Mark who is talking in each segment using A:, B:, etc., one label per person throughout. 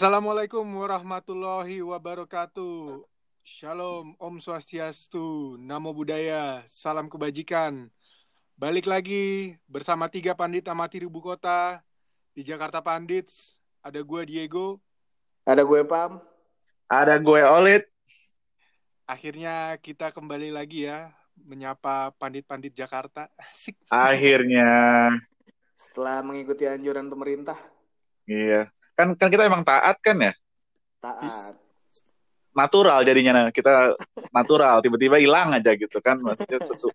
A: Assalamualaikum warahmatullahi wabarakatuh. Shalom, Om Swastiastu, Namo Buddhaya, Salam Kebajikan. Balik lagi bersama tiga pandit amati ibu kota di Jakarta Pandits. Ada gue Diego.
B: Ada gue Pam.
C: Ada gue Olit.
A: Akhirnya kita kembali lagi ya menyapa pandit-pandit Jakarta. Asik.
C: Akhirnya.
B: Setelah mengikuti anjuran pemerintah.
C: Iya. Kan kan kita emang taat kan ya?
B: Taat.
C: Natural jadinya kita natural tiba-tiba hilang aja gitu kan maksudnya sesu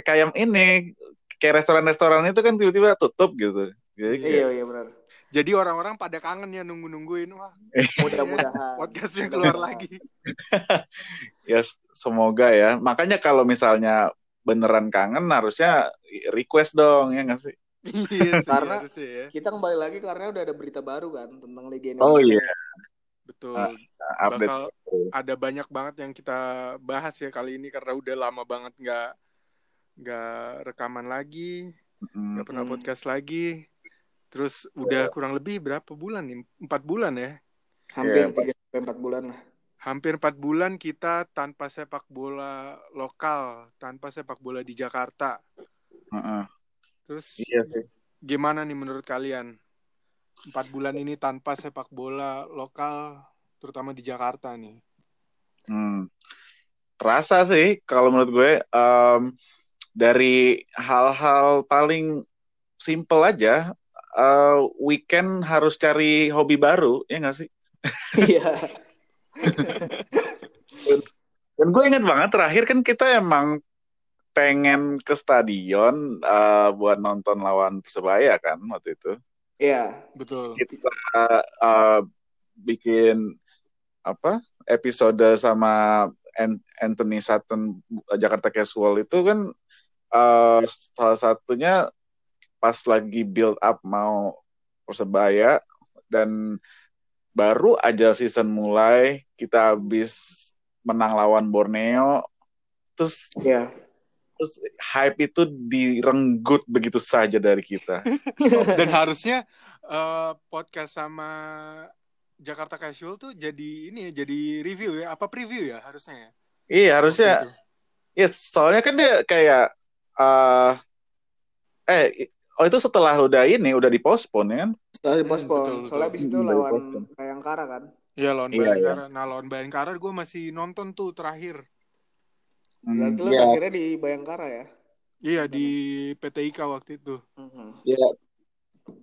C: kayak ini kayak restoran-restoran itu kan tiba-tiba tutup gitu. Jadi
B: Iya, iya benar.
A: Jadi orang-orang pada kangen ya nunggu-nungguin wah
B: Mudah-mudahan.
A: podcastnya keluar lagi.
C: ya semoga ya. Makanya kalau misalnya beneran kangen harusnya request dong ya nggak sih?
A: Iya sih,
B: Karena-
A: harusnya ya.
B: Kita kembali lagi karena udah ada berita baru kan tentang Liga Indonesia.
C: Oh iya,
A: Betul.
C: Nah, update.
A: Bakal ada banyak banget yang kita bahas ya kali ini karena udah lama banget nggak nggak rekaman lagi,
C: Mm,
A: nggak pernah
B: Hmm.
A: podcast lagi. Terus udah kurang lebih berapa bulan nih? Empat bulan ya.
B: Hampir
C: Iya,
B: 3 sampai 4 bulan lah.
A: Hampir empat bulan kita tanpa sepak bola lokal, tanpa sepak bola di Jakarta.
C: mm-mm.
A: Terus
C: Iya sih.
A: gimana nih menurut kalian? Empat bulan ini tanpa sepak bola lokal, terutama di Jakarta nih.
C: Hmm. Rasa sih kalau menurut gue em, dari hal-hal paling simple aja eh, weekend harus cari hobi baru ya nggak sih?
B: Iya.
C: Dan gue ingat banget terakhir kan kita emang pengen ke stadion eh, buat nonton lawan Persebaya kan waktu itu.
B: Iya.
A: Betul.
C: Kita eh, bikin apa episode sama An- Anthony Sutton Jakarta Casual itu kan eh, salah satunya pas lagi build up mau Persebaya dan baru aja season mulai kita habis menang lawan Borneo terus
B: Iya.
C: Terus hype itu direnggut begitu saja dari kita.
A: Dan harusnya eh, podcast sama Jakarta Casual tuh jadi ini ya, jadi review ya, apa preview ya harusnya ya.
C: Iya harusnya
A: Waktu itu.
C: Ya, soalnya kan dia kayak eh eh oh itu setelah udah ini udah dipospon ya kan?
B: Setelah
A: Hmm,
B: dipospon.
A: betul, betul.
B: Soalnya abis itu
C: Hmm,
B: lawan. Bayangkara kan.
A: Iya lawan
C: Iya,
A: Bayangkara. Nah lawan Bayangkara gue masih nonton tuh terakhir.
C: Hmm,
B: Berarti lo
C: ya,
B: akhirnya di Bayangkara ya.
A: Iya di PTIK waktu itu.
B: Mhm.
C: ya.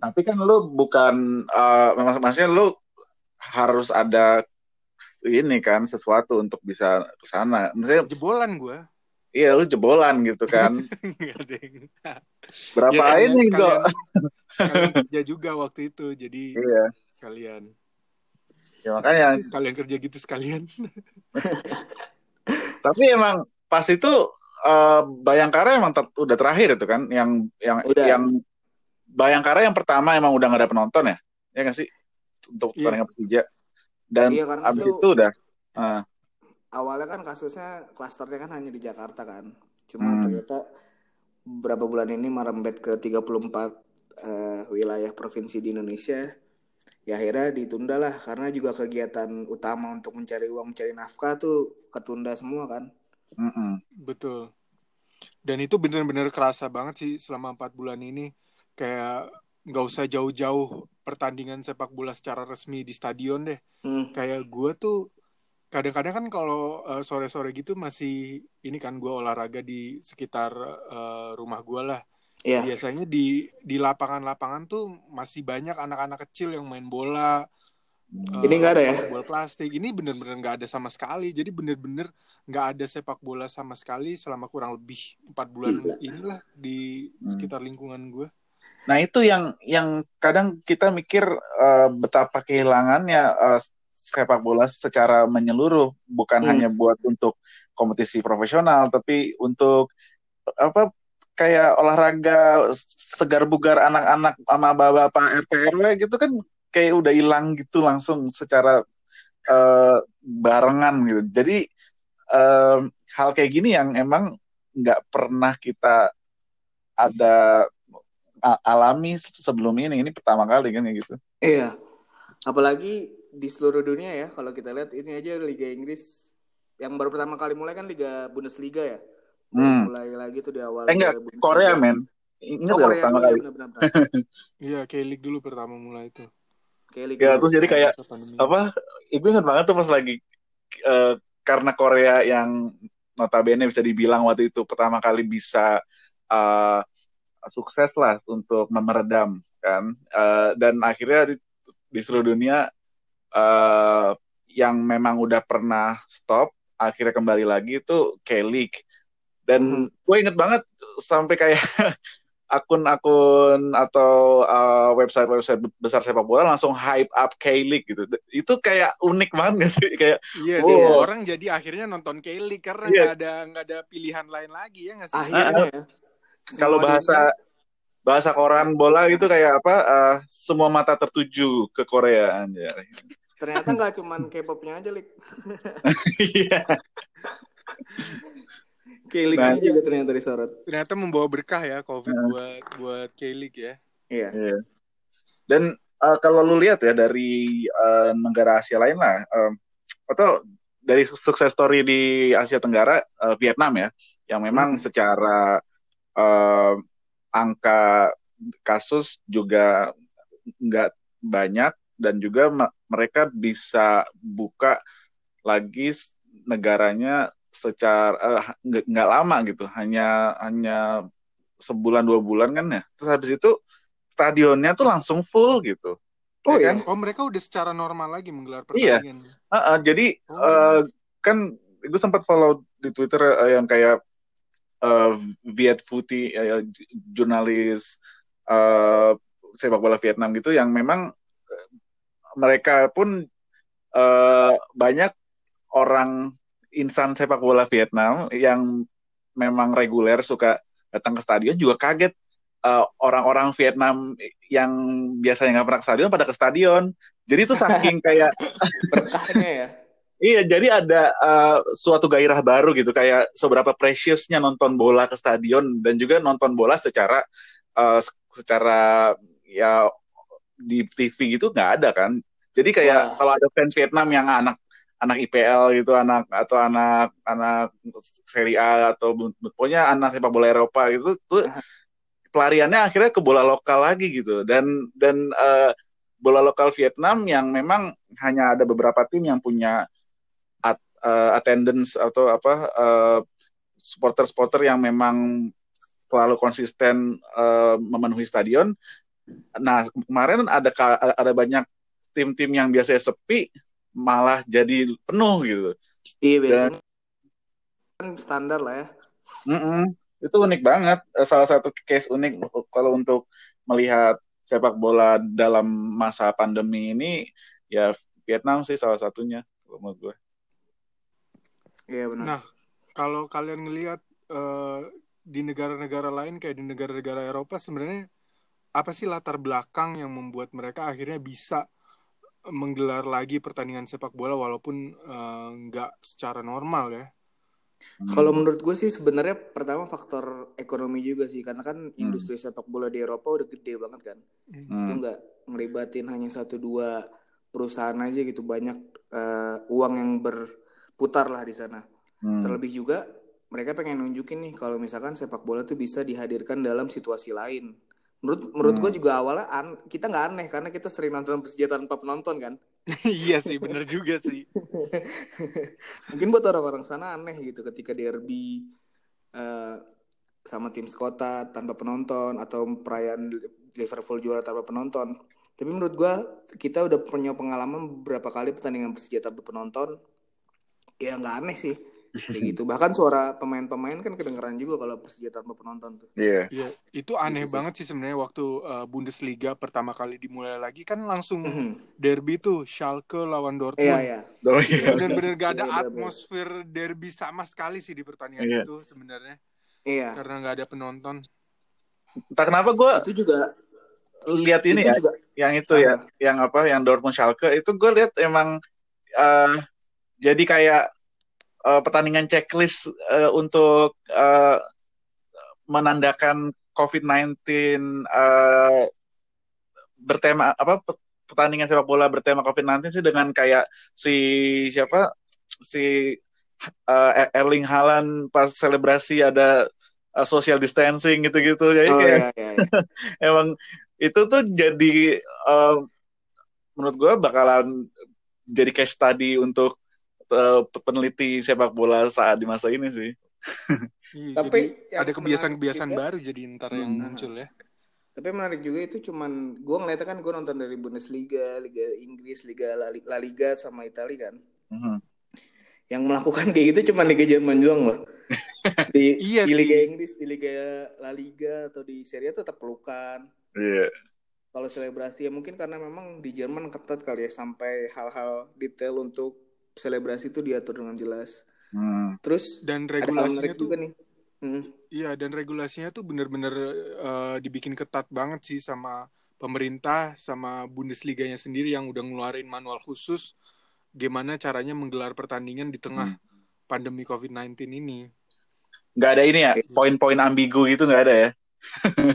C: Tapi kan lu bukan eh mak- maksudnya lu harus ada ini kan sesuatu untuk bisa ke sana. Maksudnya
A: Jebolan gue.
C: iya lu jebolan gitu kan.
A: Nggak ada yang-
C: Berapa
A: Ya, sekalian-
C: ini kok?
A: kerja juga waktu itu. Jadi
C: Iya.
A: sekalian.
C: Ya makanya
A: sekalian kerja gitu sekalian.
C: tapi emang pas itu eh, Bayangkara emang ter- udah terakhir itu kan yang yang
B: Udah.
C: yang Bayangkara yang pertama emang udah gak ada penonton ya ya nggak sih untuk
A: Iya.
C: pertandingan Persija dan
B: Iya,
C: abis
B: itu-
C: itu udah eh,
B: Awalnya kan kasusnya klasternya kan hanya di Jakarta kan. Cuma
C: Hmm.
B: ternyata beberapa bulan ini merembet ke 34 eh, wilayah provinsi di Indonesia. Ya akhirnya ditunda lah karena juga kegiatan utama untuk mencari uang mencari nafkah tuh ketunda semua kan.
C: Mm-mm.
A: Betul. Dan itu bener-bener kerasa banget sih selama empat bulan ini. Kayak nggak usah jauh-jauh pertandingan sepak bola secara resmi di stadion deh.
B: Hmm.
A: Kayak gue tuh kadang-kadang kan kalau eh, sore-sore gitu masih ini kan gue olahraga di sekitar eh, rumah gue lah.
B: Iya.
A: Biasanya di di lapangan-lapangan tuh masih banyak anak-anak kecil yang main bola.
B: Ini nggak ada ya?
A: Bola plastik. Ini bener-bener nggak ada sama sekali. Jadi bener-bener nggak ada sepak bola sama sekali selama kurang lebih empat bulan
B: Gila.
A: inilah di
C: Hmm.
A: sekitar lingkungan gue.
C: nah itu yang yang kadang kita mikir eh, betapa kehilangannya eh, sepak bola secara menyeluruh bukan
B: Hmm.
C: hanya buat untuk kompetisi profesional tapi untuk apa kayak olahraga segar bugar anak-anak sama bapak-bapak RT RW gitu kan kayak udah hilang gitu langsung secara eh, barengan gitu. Jadi eh, hal kayak gini yang emang nggak pernah kita ada alami sebelum ini. Ini pertama kali kan kayak gitu.
B: Iya. Apalagi di seluruh dunia ya, kalau kita lihat ini aja Liga Inggris yang baru pertama kali mulai kan Liga Bundesliga ya. Baru
C: Hmm.
B: mulai lagi tuh di awal.
C: Eh enggak,
B: Bundesliga.
C: Korea men. Ingat
B: Oh,
C: gak
B: Korea
C: pertama
B: dulu ya,
C: kali?
A: Iya, K-League dulu pertama mulai itu.
B: Kayak Liga
C: Ya, terus jadi kayak apa? Ibu ingat banget tuh pas lagi eh, karena Korea yang notabene bisa dibilang waktu itu pertama kali bisa eh, sukses lah untuk memeredam kan? Eh, dan akhirnya di, di seluruh dunia eh, yang memang udah pernah stop akhirnya kembali lagi itu K-League. Dan gue inget banget sampai kayak akun-akun atau uh, website-website besar sepak bola langsung hype up K-League gitu. Itu kayak unik banget gak sih? Kayak
A: Iya,
B: Oh.
A: semua orang jadi akhirnya nonton K-League karena
C: Iya.
A: nggak ada nggak ada pilihan lain lagi ya nggak sih?
B: akhirnya ya.
C: kalau bahasa
B: dunia-
C: bahasa koran bola gitu kayak apa? uh, semua mata tertuju ke Korea anjay.
B: ternyata nggak cuman K-popnya aja, Lik.
C: Iya.
B: K-League
C: Nah,
B: juga ternyata disorot.
A: Ternyata membawa berkah ya COVID
C: Nah.
A: buat buat K-League ya.
B: Iya.
C: Iya. Dan uh, kalau lu lihat ya dari uh, negara Asia lain lah, um, atau dari sukses story di Asia Tenggara, uh, Vietnam ya, yang memang
B: Hmm.
C: secara uh, angka kasus juga nggak banyak dan juga me- mereka bisa buka lagi negaranya secara eh, nggak nggak lama gitu, hanya hanya sebulan dua bulan kan ya. Terus habis itu stadionnya tuh langsung full gitu.
B: Oh
C: Ya
B: ya.
A: Oh mereka udah secara normal lagi menggelar
C: Iya.
A: pertandingan.
C: Heeh, jadi
A: Oh.
C: eh, kan gue sempat follow di Twitter eh, yang kayak eh, Viet Phuti, eh, j- jurnalis eh, sepak bola Vietnam gitu, yang memang mereka pun eh, banyak orang insan sepak bola Vietnam yang memang reguler suka datang ke stadion juga kaget eh, orang-orang Vietnam yang biasanya nggak pernah ke stadion pada ke stadion. Jadi itu saking kayak
B: Berkahnya ya.
C: Iya, jadi ada uh, suatu gairah baru gitu, kayak seberapa preciousnya nonton bola ke stadion dan juga nonton bola secara uh, secara ya di TV gitu nggak ada kan. Jadi kayak
B: Wah.
C: kalau ada fans Vietnam yang anak anak IPL gitu, anak atau anak anak Serie A atau pokoknya anak sepak bola Eropa gitu, tuh pelariannya akhirnya ke bola lokal lagi gitu dan dan uh, bola lokal Vietnam yang memang hanya ada beberapa tim yang punya at- uh, attendance atau apa uh, supporter-supporter yang memang selalu konsisten uh, memenuhi stadion. Nah kemarin ada ada banyak tim-tim yang biasanya sepi malah jadi penuh gitu.
B: Iya biasanya kan standar lah ya.
C: Mm-mm. Itu unik banget. Eh, Salah satu case unik kalau untuk melihat sepak bola dalam masa pandemi ini ya Vietnam sih salah satunya kalau menurut gue.
B: Iya benar.
A: Nah, kalau kalian ngelihat eh, di negara-negara lain kayak di negara-negara Eropa sebenarnya apa sih latar belakang yang membuat mereka akhirnya bisa menggelar lagi pertandingan sepak bola walaupun eh, nggak secara normal ya?
B: Kalau menurut gue sih sebenarnya pertama faktor ekonomi juga sih karena kan industri sepak bola di Eropa udah gede banget kan.
C: Hmm.
B: Itu nggak ngelibatin hanya satu dua perusahaan aja gitu banyak eh, uang yang berputar lah di sana.
C: Hmm.
B: Terlebih juga mereka pengen nunjukin nih kalau misalkan sepak bola tuh bisa dihadirkan dalam situasi lain. Menurut menurut gue
C: Hmm.
B: juga awalnya an- kita nggak aneh karena kita sering nonton Persija tanpa penonton kan.
A: iya sih, bener juga sih.
B: Mungkin buat orang-orang sana aneh gitu ketika derby eh, sama tim sekota tanpa penonton atau perayaan Liverpool juara tanpa penonton. Tapi menurut gua kita udah punya pengalaman beberapa kali pertandingan Persija tanpa penonton. Ya nggak aneh sih. Kayak gitu. Bahkan suara pemain-pemain kan kedengeran juga kalau Persija tanpa penonton tuh.
C: Iya.
A: Iya, itu aneh
B: Gitu sih.
A: banget sih sebenarnya waktu eh, Bundesliga pertama kali dimulai lagi kan langsung
B: Mhm.
A: derby tuh Schalke lawan Dortmund.
B: ya.
C: Oh, iya.
A: Bener-bener gak ada
B: Iya,
A: atmosfer derby sama sekali sih di pertandingan
C: Iya.
A: itu sebenarnya
B: Iya.
A: karena nggak ada penonton.
C: Entah kenapa gue
B: Itu juga
C: lihat ini
B: itu
C: ya,
B: juga
C: yang itu ya, yang apa, yang Dortmund Schalke itu gue lihat emang eh, jadi kayak eh, pertandingan checklist eh, untuk eh, menandakan COVID-19 eh, bertema apa pe- pertandingan sepak bola bertema COVID-19 sih dengan kayak si siapa si uh, Erling Haaland pas selebrasi ada uh, social distancing gitu-gitu jadi
B: Oh
C: kayak
B: iya iya. iya.
C: emang itu tuh jadi uh, menurut gue bakalan jadi case study untuk uh, peneliti sepak bola saat di masa ini sih.
A: Iya,
B: Tapi
A: ada kebiasaan-kebiasaan baru jadi ntar yang
C: Hmm.
A: muncul ya.
B: Tapi menarik juga itu cuman gue ngeliatnya kan gue nonton dari Bundesliga, Liga Inggris, Liga La, La Liga sama Italia kan.
C: Mhm.
B: Yang melakukan kayak gitu cuma Liga Jerman doang loh. Di,
A: Iya
B: di Liga
A: sih.
B: Inggris, di Liga La Liga atau di Serie A tetap pelukan.
C: Iya.
B: Kalau selebrasi ya mungkin karena memang di Jerman ketat kali ya sampai hal-hal detail untuk selebrasi itu diatur dengan jelas.
C: Hmm.
B: Terus
A: Dan regulasinya tuh
B: juga nih. Hmm.
A: Iya, dan regulasinya tuh bener-bener eh, dibikin ketat banget sih sama pemerintah, sama Bundesliga-nya sendiri yang udah ngeluarin manual khusus gimana caranya menggelar pertandingan di tengah pandemi COVID-19 ini.
C: Nggak ada ini ya poin-poin ambigu gitu nggak ada ya?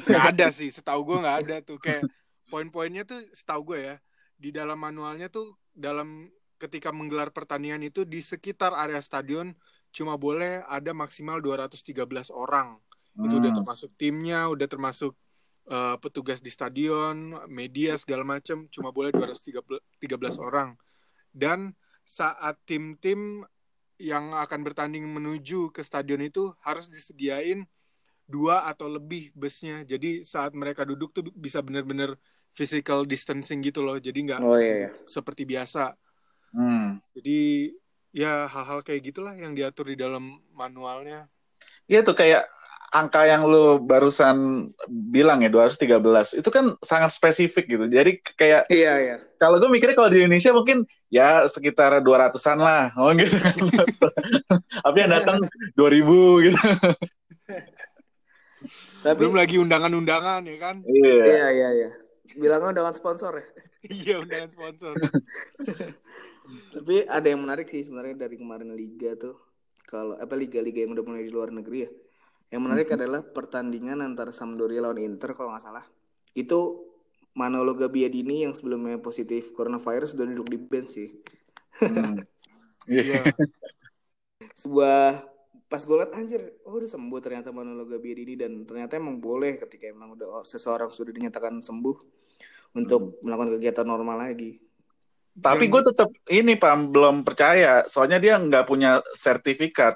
A: Gak ada sih, setahu gue nggak ada tuh. Kayak poin-poinnya tuh setahu gue ya, di dalam manualnya tuh dalam ketika menggelar pertandingan itu di sekitar area stadion cuma boleh ada maksimal 213 orang. Itu udah
C: Hmm.
A: termasuk timnya, udah termasuk eh, petugas di stadion, media segala macam, cuma boleh 213 orang. Dan saat tim-tim yang akan bertanding menuju ke stadion itu harus disediain dua atau lebih busnya. Jadi saat mereka duduk tuh bisa bener-bener physical distancing gitu loh. Jadi nggak
B: Oh iya, iya.
A: seperti biasa.
C: Hmm.
A: Jadi ya hal-hal kayak gitulah yang diatur di dalam manualnya.
C: Iya tuh kayak angka yang lu barusan bilang ya 213 itu kan sangat spesifik gitu. Jadi kayak
B: Iya iya.
C: kalau gue mikirnya kalau di Indonesia mungkin ya sekitar 200-an lah. Oh gitu. Tapi yang datang 2000 gitu.
B: Tapi
A: Belum lagi undangan-undangan ya kan?
C: Iya.
B: iya iya iya. Bilangnya undangan sponsor ya.
A: Iya undangan sponsor.
B: Tapi ada yang menarik sih sebenarnya dari kemarin liga tuh. Kalau apa liga-liga yang udah mulai di luar negeri ya. Yang menarik adalah pertandingan antara Sampdoria lawan Inter kalau nggak salah. Itu Manolo Gabbiadini yang sebelumnya positif coronavirus udah duduk di bench sih.
C: Hmm. Iya.
A: Iya.
B: Sebuah pas gue liat anjir, oh udah sembuh ternyata Manolo Gabbiadini dan ternyata emang boleh ketika emang udah oh, seseorang sudah dinyatakan sembuh untuk melakukan kegiatan normal lagi.
C: Tapi gue tetap ini Pam belum percaya. Soalnya dia nggak punya sertifikat.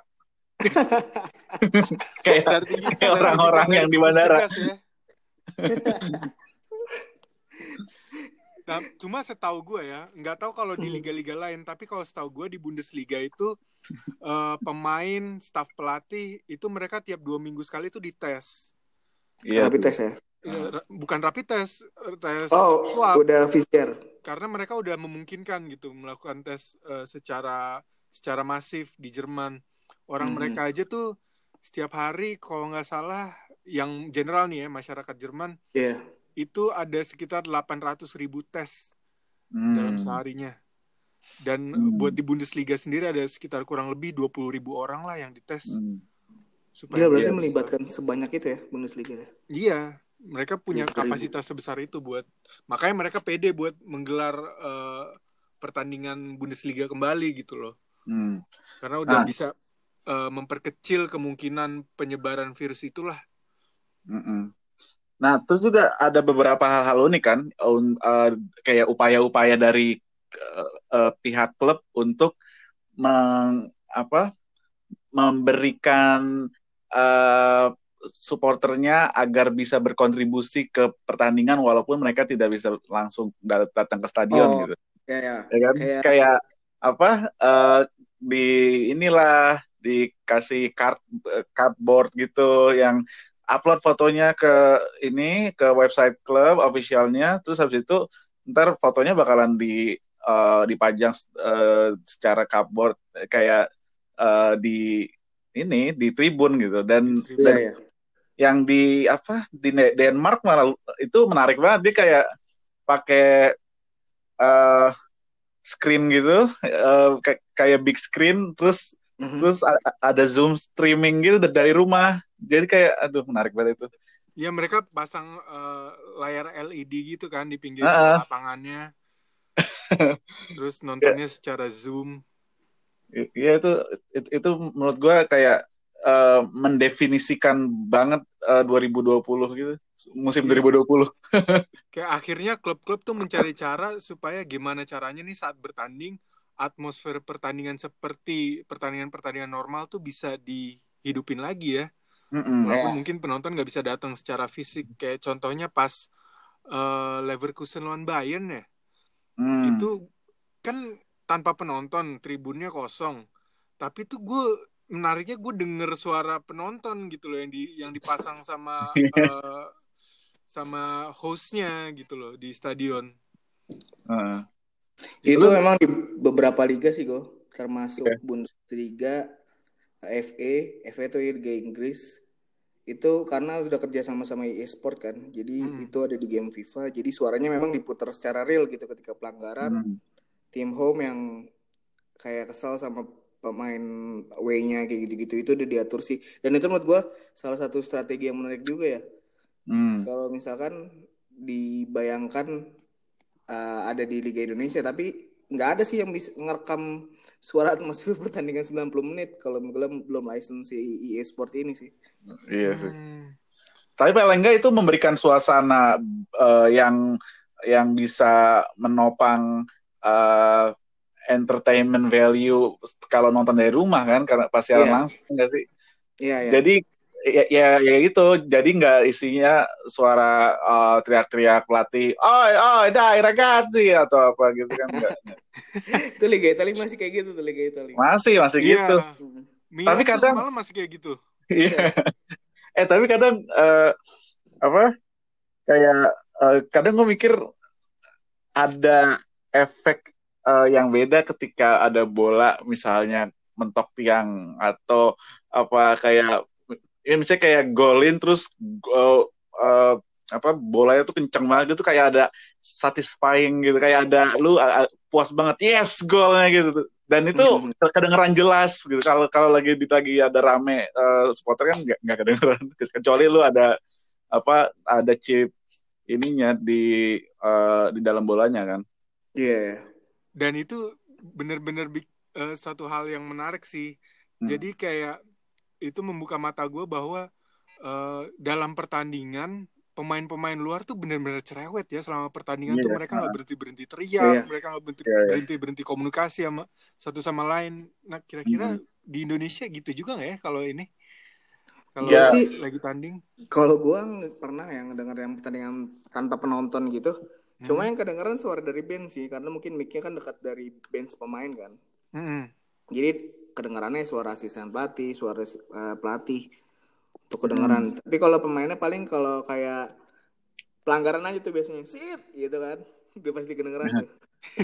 C: kayak
A: Sertifikat-
C: kayak orang-orang yang di bandara.
A: Ya. Nah, cuma setahu gue ya, nggak tahu kalau di liga-liga lain, tapi kalau setahu gue di Bundesliga itu eh, pemain, staf pelatih itu mereka tiap dua minggu sekali itu dites.
C: Iya.
B: Rapid test ya.
A: Ra- bukan rapid test, eh, tes
B: Oh,
A: swab.
B: udah PCR.
A: Karena mereka udah memungkinkan gitu melakukan tes eh, secara secara masif di Jerman. Orang
B: Hmm.
A: mereka aja tuh setiap hari kalau nggak salah yang general nih ya masyarakat Jerman
B: Iya.
A: itu ada sekitar 800 ribu tes dalam
C: Hmm.
A: seharinya. Dan
C: Hmm.
A: buat di Bundesliga sendiri ada sekitar kurang lebih 20 ribu orang lah yang dites.
C: Hmm.
B: Gila
A: Supaya
B: berarti
A: bisa-
B: melibatkan sebanyak itu ya Bundesliga ya.
A: Iya, mereka punya
B: 20 ribu.
A: kapasitas sebesar itu buat makanya mereka pede buat menggelar eh, pertandingan Bundesliga kembali gitu loh.
C: Hmm.
A: Karena udah
C: Ah.
A: bisa eh, memperkecil kemungkinan penyebaran virus itulah.
C: Mm-mm. Nah, terus juga ada beberapa hal-hal unik kan, eh, kayak upaya-upaya dari eh, eh, pihak klub untuk meng, apa, memberikan eh, supporternya agar bisa berkontribusi ke pertandingan walaupun mereka tidak bisa langsung dat- datang ke stadion
B: Oh,
C: gitu,
B: Ya ya.
C: ya kan?
B: Kayak-
C: Kayak apa? eh, di inilah dikasih card eh, cardboard gitu yang upload fotonya ke ini ke website klub officialnya terus habis itu ntar fotonya bakalan di eh, dipajang eh, secara cardboard kayak eh, di ini di tribun gitu dan,
B: Iya
C: dan
B: ya.
C: Yang di apa di Denmark malah itu menarik banget dia kayak pakai eh screen gitu eh, kayak kayak big screen terus
B: Mhm.
C: terus ada zoom streaming gitu da- dari rumah jadi kayak aduh menarik banget itu
A: Ya mereka pasang eh, layar LED gitu kan di pinggir
C: ah.
A: lapangannya. Terus nontonnya secara Zoom.
C: Iya itu, itu itu menurut gue kayak uh, mendefinisikan banget uh, 2020 gitu musim
A: Iya.
C: 2020
A: Kayak akhirnya klub-klub tuh mencari cara supaya gimana caranya nih saat bertanding atmosfer pertandingan seperti pertandingan-pertandingan normal tuh bisa dihidupin lagi ya.
C: Mm-mm.
A: Walaupun
B: Iya.
A: mungkin penonton nggak bisa datang secara fisik. Kayak contohnya pas eh, Leverkusen lawan Bayern ya.
C: Hmm.
A: Itu kan tanpa penonton, tribunnya kosong. Tapi tuh gue menariknya gue denger suara penonton gitu loh yang di yang dipasang sama eh, sama hostnya gitu loh di stadion.
C: Heeh.
B: Itu memang di beberapa liga sih go, termasuk
C: Iya.
B: Bundesliga, FA, FA itu Liga Inggris. Itu karena udah kerja sama sama EA Sport kan. Jadi
A: Hmm.
B: itu ada di game FIFA. Jadi suaranya memang diputar secara real gitu ketika pelanggaran.
C: Hmm.
B: Tim home yang kayak kesal sama pemain away-nya kayak gitu-gitu itu udah diatur sih. Dan itu menurut gua salah satu strategi yang menarik juga ya.
C: Hmm.
B: Kalau misalkan dibayangkan uh, ada di Liga Indonesia tapi nggak ada sih yang bisa ngerekam suara atmosfer pertandingan 90 menit kalau belum belum license si EA Sport ini sih.
C: Iya sih.
A: Hmm.
C: Tapi paling enggak itu memberikan suasana eh, yang yang bisa menopang eh, entertainment value kalau nonton dari rumah kan karena pas siaran
B: Iya.
C: langsung enggak sih?
B: Iya ya.
C: Jadi ya, ya ya gitu. Jadi nggak isinya suara eh, teriak-teriak pelatih, "Oi, oi, dai ragazzi" atau apa gitu kan enggak.
B: itu Liga Italia masih kayak gitu tuh Liga Italia.
C: Masih masih
A: Iya.
C: gitu. Tapi kadang-
A: semalam masih kayak gitu.
C: Iya. eh tapi kadang eh, apa kayak eh, kadang gue mikir ada efek eh, yang beda ketika ada bola misalnya mentok tiang atau apa kayak ya misalnya kayak golin terus go- eh, apa bolanya tuh kenceng banget gitu kayak ada satisfying gitu kayak ada lu uh, uh, puas banget yes golnya gitu dan itu
B: Mhm.
C: kedengeran jelas gitu kalau kalau lagi di lagi ada rame eh, supporter kan nggak kedengeran kecuali lu ada apa ada chip ininya di eh, di dalam bolanya kan
B: Iya.
A: Dan itu bener-bener eh, suatu hal yang menarik sih.
C: Hmm.
A: Jadi kayak itu membuka mata gue bahwa eh, dalam pertandingan pemain-pemain luar tuh bener-bener cerewet ya selama pertandingan tuh
C: Iya.
A: mereka nggak berhenti berhenti teriak,
B: Iya.
A: mereka nggak berhenti
C: Iya, iya.
A: berhenti berhenti komunikasi sama satu sama lain. Nah kira-kira
C: Mhm.
A: di Indonesia gitu juga nggak ya kalau ini? Kalau
B: Ya.
A: lagi lagi tanding?
B: Kalau gua nggak pernah yang denger yang pertandingan tanpa penonton gitu.
A: Hmm.
B: Cuma yang kedengeran suara dari bench sih karena mungkin mic-nya kan dekat dari bench pemain kan.
A: Mm-mm.
B: Jadi kedengarannya suara asisten pelatih, suara eh, pelatih untuk kedengaran. Tapi kalau pemainnya paling kalau kayak pelanggaran aja tuh biasanya, sit gitu kan. Udah pasti kedengeran tuh.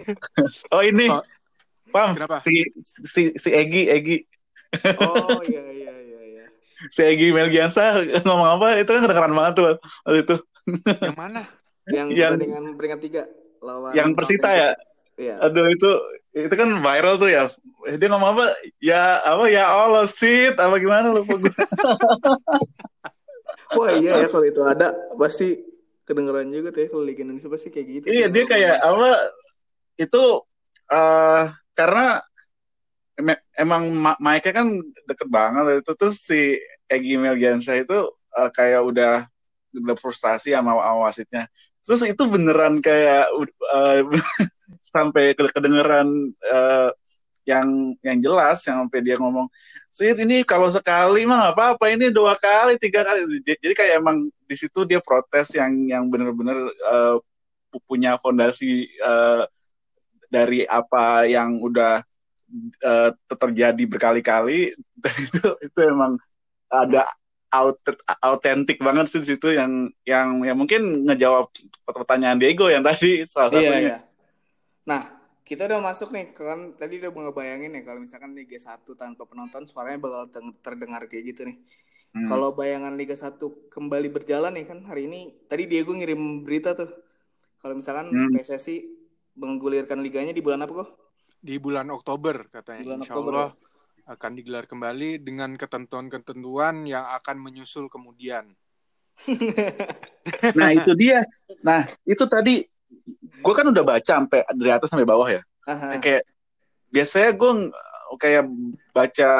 C: oh ini
A: Oh,
C: pam
A: kenapa?
C: si si si Egi Egi
B: Oh iya iya iya iya.
C: si Egi Melgiansa ngomong apa itu kan kedengeran banget tuh waktu itu
A: Yang mana?
B: Yang
C: Yang-
B: pertandingan peringkat tiga lawan
C: yang Persita ya
B: Iya.
C: Aduh itu itu kan viral tuh ya. Dia ngomong apa? Ya apa ya Allah sit apa gimana lupa gue.
B: Wah iya ya kalau itu ada pasti kedengeran juga tuh ya kalau Liga Indonesia pasti kayak gitu.
C: iya dia kayak apa? Itu eh karena em- emang ma- mic-nya kan deket banget itu terus si Egy Melgiansyah itu eh, kayak udah udah frustasi sama sama wasitnya. Terus itu beneran kayak eh, sampai ke- kedengeran eh, yang yang jelas yang sampai dia ngomong Sid ini kalau sekali mah apa-apa ini dua kali tiga kali. Jadi kayak emang di situ dia protes yang yang bener-bener pu- punya fondasi eh, dari apa yang udah eh, terjadi berkali-kali. Itu itu emang ada autentik banget sih di situ yang yang yang mungkin ngejawab pertanyaan Diego yang tadi salah
B: Iya
C: satunya.
B: iya. Nah kita udah masuk nih kan tadi udah ngebayangin ya kalau misalkan Liga 1 tanpa penonton suaranya bakal terdengar kayak gitu nih.
C: Hmm.
B: Kalau bayangan Liga 1 kembali berjalan nih kan hari ini tadi Diego ngirim berita tuh. Kalau misalkan
C: Hmm.
B: PSSI menggulirkan liganya di bulan apa kok?
A: Di bulan Oktober katanya.
B: Bulan
A: Insya
B: Oktober,
A: Allah akan digelar kembali dengan ketentuan-ketentuan yang akan menyusul kemudian.
C: Nah itu dia. Nah itu tadi gue kan udah baca sampai dari atas sampai bawah ya.
B: Aha.
C: Kayak biasanya gue kayak baca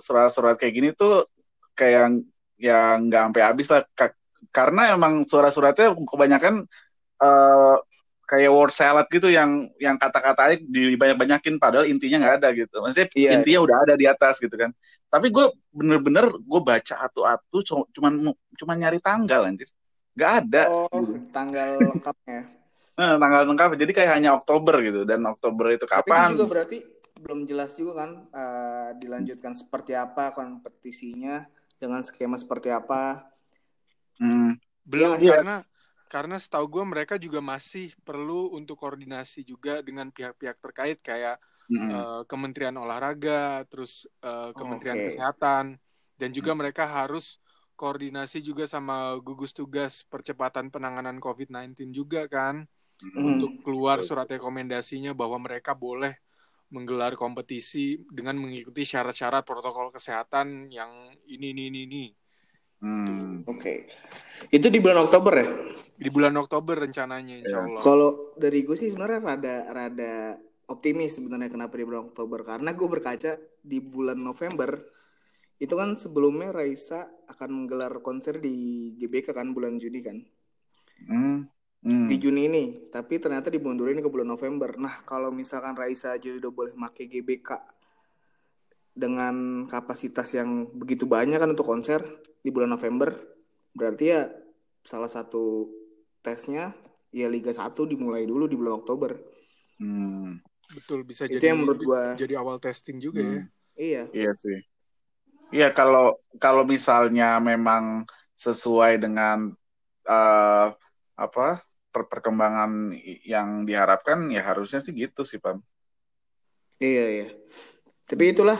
C: surat-surat kayak gini tuh kayak ya nggak sampai habis lah Ka- karena emang surat-suratnya kebanyakan eh, kayak word salad gitu yang yang kata-katanya dibanyak-banyakin padahal intinya nggak ada gitu. Maksudnya
B: Iya.
C: intinya udah ada di atas gitu kan. Tapi gue bener-bener gue baca atu-atu cu- cuman cuman nyari tanggal anjir. Nggak ada.
B: Oh,
C: gitu.
B: tanggal lengkapnya.
C: Nah, tanggal lengkap jadi kayak hanya Oktober gitu dan Oktober itu
B: Tapi itu
C: kapan?
B: juga berarti belum jelas juga kan eh, dilanjutkan seperti apa kompetisinya dengan skema seperti apa.
C: Hmm.
A: Belum
B: Iya,
A: karena karena setahu gue mereka juga masih perlu untuk koordinasi juga dengan pihak-pihak terkait kayak
C: Mm-mm.
A: eh, Kementerian Olahraga, terus eh, Kementerian
B: Oke.
A: Kesehatan, dan juga mereka harus koordinasi juga sama gugus tugas percepatan penanganan COVID-19 juga kan,
B: Hmm.
A: untuk keluar surat rekomendasinya bahwa mereka boleh menggelar kompetisi dengan mengikuti syarat-syarat protokol kesehatan yang ini ini ini, ini.
C: Hmm.
B: Oke. Itu di bulan Oktober ya?
A: di bulan Oktober rencananya Insya
C: Iya.
A: Allah.
B: Kalau dari gue sih sebenarnya rada rada optimis sebenarnya kenapa di bulan Oktober karena gue berkaca di bulan November itu kan sebelumnya Raisa akan menggelar konser di GBK kan bulan Juni kan
C: Hmm. Hmm.
B: di Juni ini tapi ternyata dimundurin ke bulan November nah kalau misalkan Raisa aja udah boleh make GBK dengan kapasitas yang begitu banyak kan untuk konser di bulan November berarti ya salah satu tesnya ya Liga 1 dimulai dulu di bulan Oktober
C: Hmm.
A: Betul bisa
B: Itu
A: jadi
B: yang menurut gua-
A: jadi awal testing juga ya.
C: Hmm.
B: iya
C: Iya sih. Iya kalau kalau misalnya memang sesuai dengan eh, apa per- perkembangan yang diharapkan ya harusnya sih gitu sih Pam.
B: Iya iya. Tapi itulah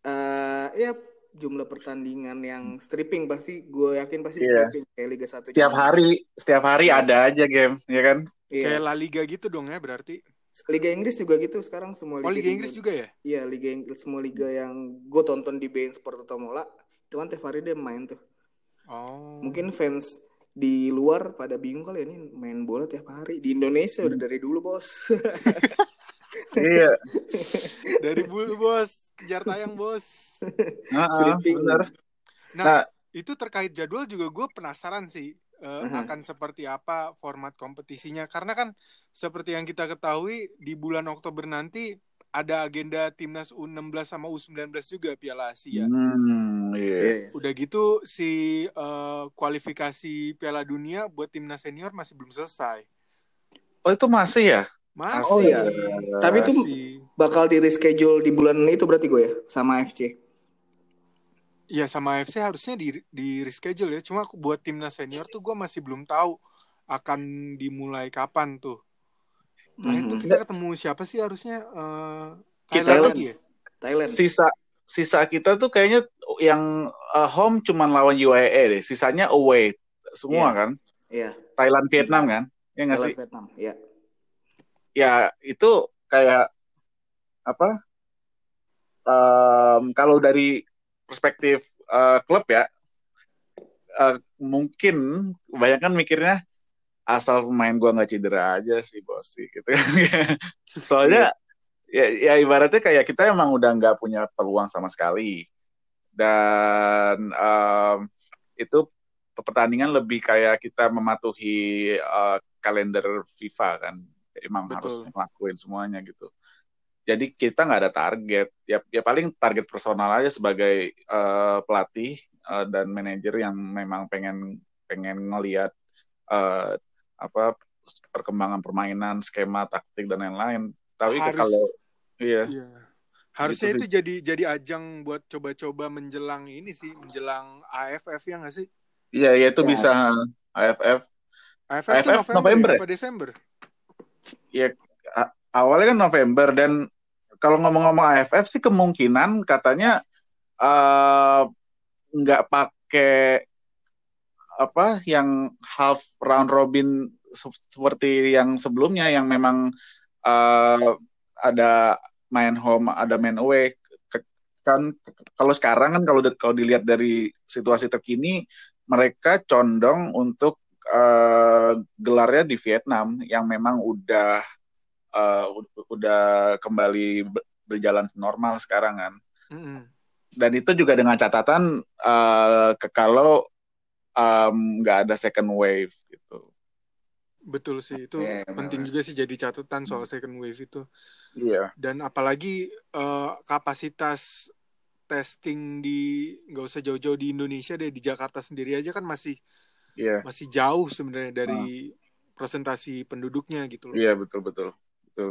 B: eh ya jumlah pertandingan yang stripping pasti gue yakin pasti
C: Iya.
B: stripping kayak Liga 1
C: Setiap
B: juga.
C: hari setiap hari
B: Iya.
C: ada aja game, ya kan?
B: Iya.
A: Kayak La Liga gitu dong ya berarti.
B: Liga Inggris juga gitu sekarang semua
A: Oh Liga Inggris juga ya?
B: Iya Liga Inggris semua liga yang gue tonton di bein Sport atau Mola itu kan tiap hari dia main tuh.
A: Oh.
B: Mungkin fans di luar pada bingung kali ya ini main bola tiap hari di Indonesia
C: Hmm.
B: udah dari dulu bos.
C: iya.
A: dari bulu bos, kejar tayang bos.
C: Heeh,
B: Stripping.
C: benar.
A: Nah,
C: Nah.
A: itu terkait jadwal juga gue penasaran sih
B: Aha.
A: akan seperti apa format kompetisinya. Karena kan seperti yang kita ketahui di bulan Oktober nanti ada agenda timnas U16 sama U19 juga Piala Asia.
C: Hmm, iya.
A: Udah gitu si eh, kualifikasi Piala Dunia buat timnas senior masih belum selesai.
C: Oh itu masih ya?
A: Masih.
B: Oh, iya. Tapi itu bakal di reschedule di bulan itu berarti gue ya sama FC.
A: Iya sama AFC harusnya di di reschedule ya. Cuma buat timnas senior tuh gue masih belum tahu akan dimulai kapan tuh. Nah itu
B: Mhm.
A: kita ketemu siapa sih harusnya?
C: Kita
A: Thailand lagi ya?
B: Thailand.
C: Sisa sisa kita tuh kayaknya yang uh, home cuman lawan UAE deh. Sisanya away semua
B: Iya.
C: kan?
B: Iya.
C: Thailand Vietnam kan? Ya nggak
B: Thailand
C: sih?
B: Vietnam. Iya.
C: Ya itu kayak apa? Em, kalau dari perspektif uh, klub ya, uh, mungkin kebanyakan mikirnya asal pemain gua nggak cedera aja sih bos sih gitu kan. Soalnya ya, ya ibaratnya kayak kita emang udah nggak punya peluang sama sekali dan em, itu pertandingan lebih kayak kita mematuhi uh, kalender FIFA kan emang
A: Betul.
C: harus ngelakuin semuanya gitu jadi kita nggak ada target ya ya paling target personal aja sebagai uh, pelatih uh, dan manajer yang memang pengen pengen ngelihat uh, apa perkembangan permainan skema taktik dan lain-lain tapi
A: Harus-
C: kalau iya
A: Iya. Harusnya
C: Gitu
A: itu jadi jadi ajang buat coba-coba menjelang ini sih, menjelang AFF ya nggak sih?
C: iya ya itu
B: Ya.
C: bisa AFF
A: AFF,
C: AFF
A: November,
C: November
A: ya?
C: ya?
A: Desember?
C: Ya awalnya kan November dan kalau ngomong-ngomong AFF sih kemungkinan katanya eh, nggak pakai apa yang half round robin se- seperti yang sebelumnya yang memang eh, ada main home ada main away. Kan kalau sekarang kan kalau kalau dilihat dari situasi terkini mereka condong untuk uh, gelarnya di Vietnam yang memang udah uh, udah kembali berjalan normal sekarang kan. Mm -hmm. Dan itu juga dengan catatan uh, kalau nggak um, ada second wave gitu.
A: Betul sih itu yeah, penting juga sih jadi catatan soal second wave itu.
C: Iya. Yeah.
A: Dan apalagi uh, kapasitas testing di nggak usah jauh-jauh di Indonesia deh di Jakarta sendiri aja kan masih yeah. masih jauh sebenarnya dari uh. presentasi penduduknya gitu
C: loh. Iya yeah, betul betul betul.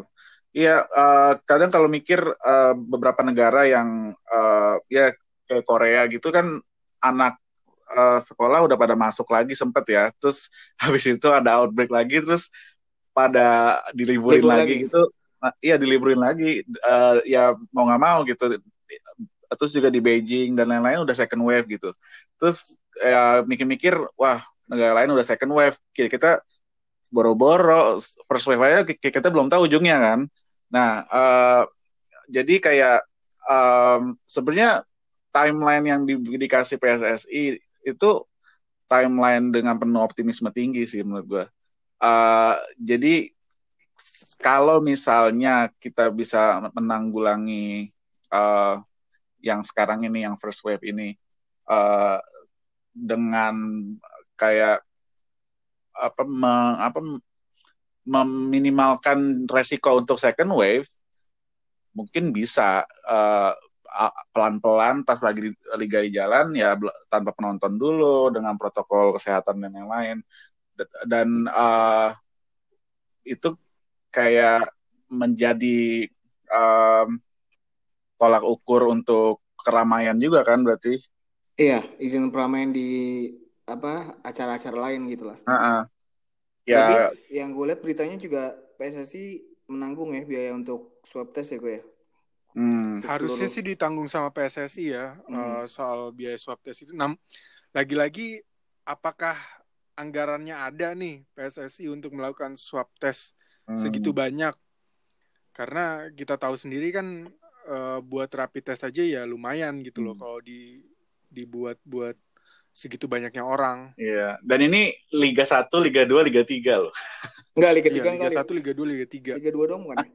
C: Iya uh, kadang kalau mikir uh, beberapa negara yang uh, ya kayak Korea gitu kan anak uh, sekolah udah pada masuk lagi sempet ya terus habis itu ada outbreak lagi terus pada diliburin lagi, lagi gitu nah, iya diliburin lagi uh, ya mau nggak mau gitu terus juga di Beijing dan lain-lain udah second wave gitu terus ya mikir-mikir wah negara lain udah second wave kita, kita boro-boro first wave aja kita belum tahu ujungnya kan nah uh, jadi kayak um, sebenarnya timeline yang di, dikasih PSSI itu timeline dengan penuh optimisme tinggi sih menurut gue. Uh, jadi kalau misalnya kita bisa menanggulangi uh, yang sekarang ini, yang first wave ini, uh, dengan kayak apa, me, apa meminimalkan resiko untuk second wave, mungkin bisa uh, pelan-pelan pas lagi liga di jalan ya tanpa penonton dulu dengan protokol kesehatan dan yang lain. Dan uh, itu kayak menjadi um, tolak ukur untuk keramaian juga kan berarti?
B: Iya izin keramaian di apa acara-acara lain gitu lah
C: uh -uh.
B: ya Tapi yang gue lihat beritanya juga PSSI menanggung ya biaya untuk swab test ya gue ya
A: Hmm. Harusnya sih ditanggung sama PSSI ya hmm. uh, soal biaya swab test itu. Nah, lagi-lagi apakah anggarannya ada nih PSSI untuk melakukan swab test hmm. segitu banyak? Karena kita tahu sendiri kan uh, buat rapid test aja ya lumayan gitu loh hmm. kalau di dibuat buat segitu banyaknya orang.
C: Iya. Dan ini Liga 1, Liga 2, Liga 3 loh.
B: Enggak, Liga 3
A: iya, Liga enggak, 1, Liga 2, Liga 3.
B: Liga 2 dong bukan? Ah?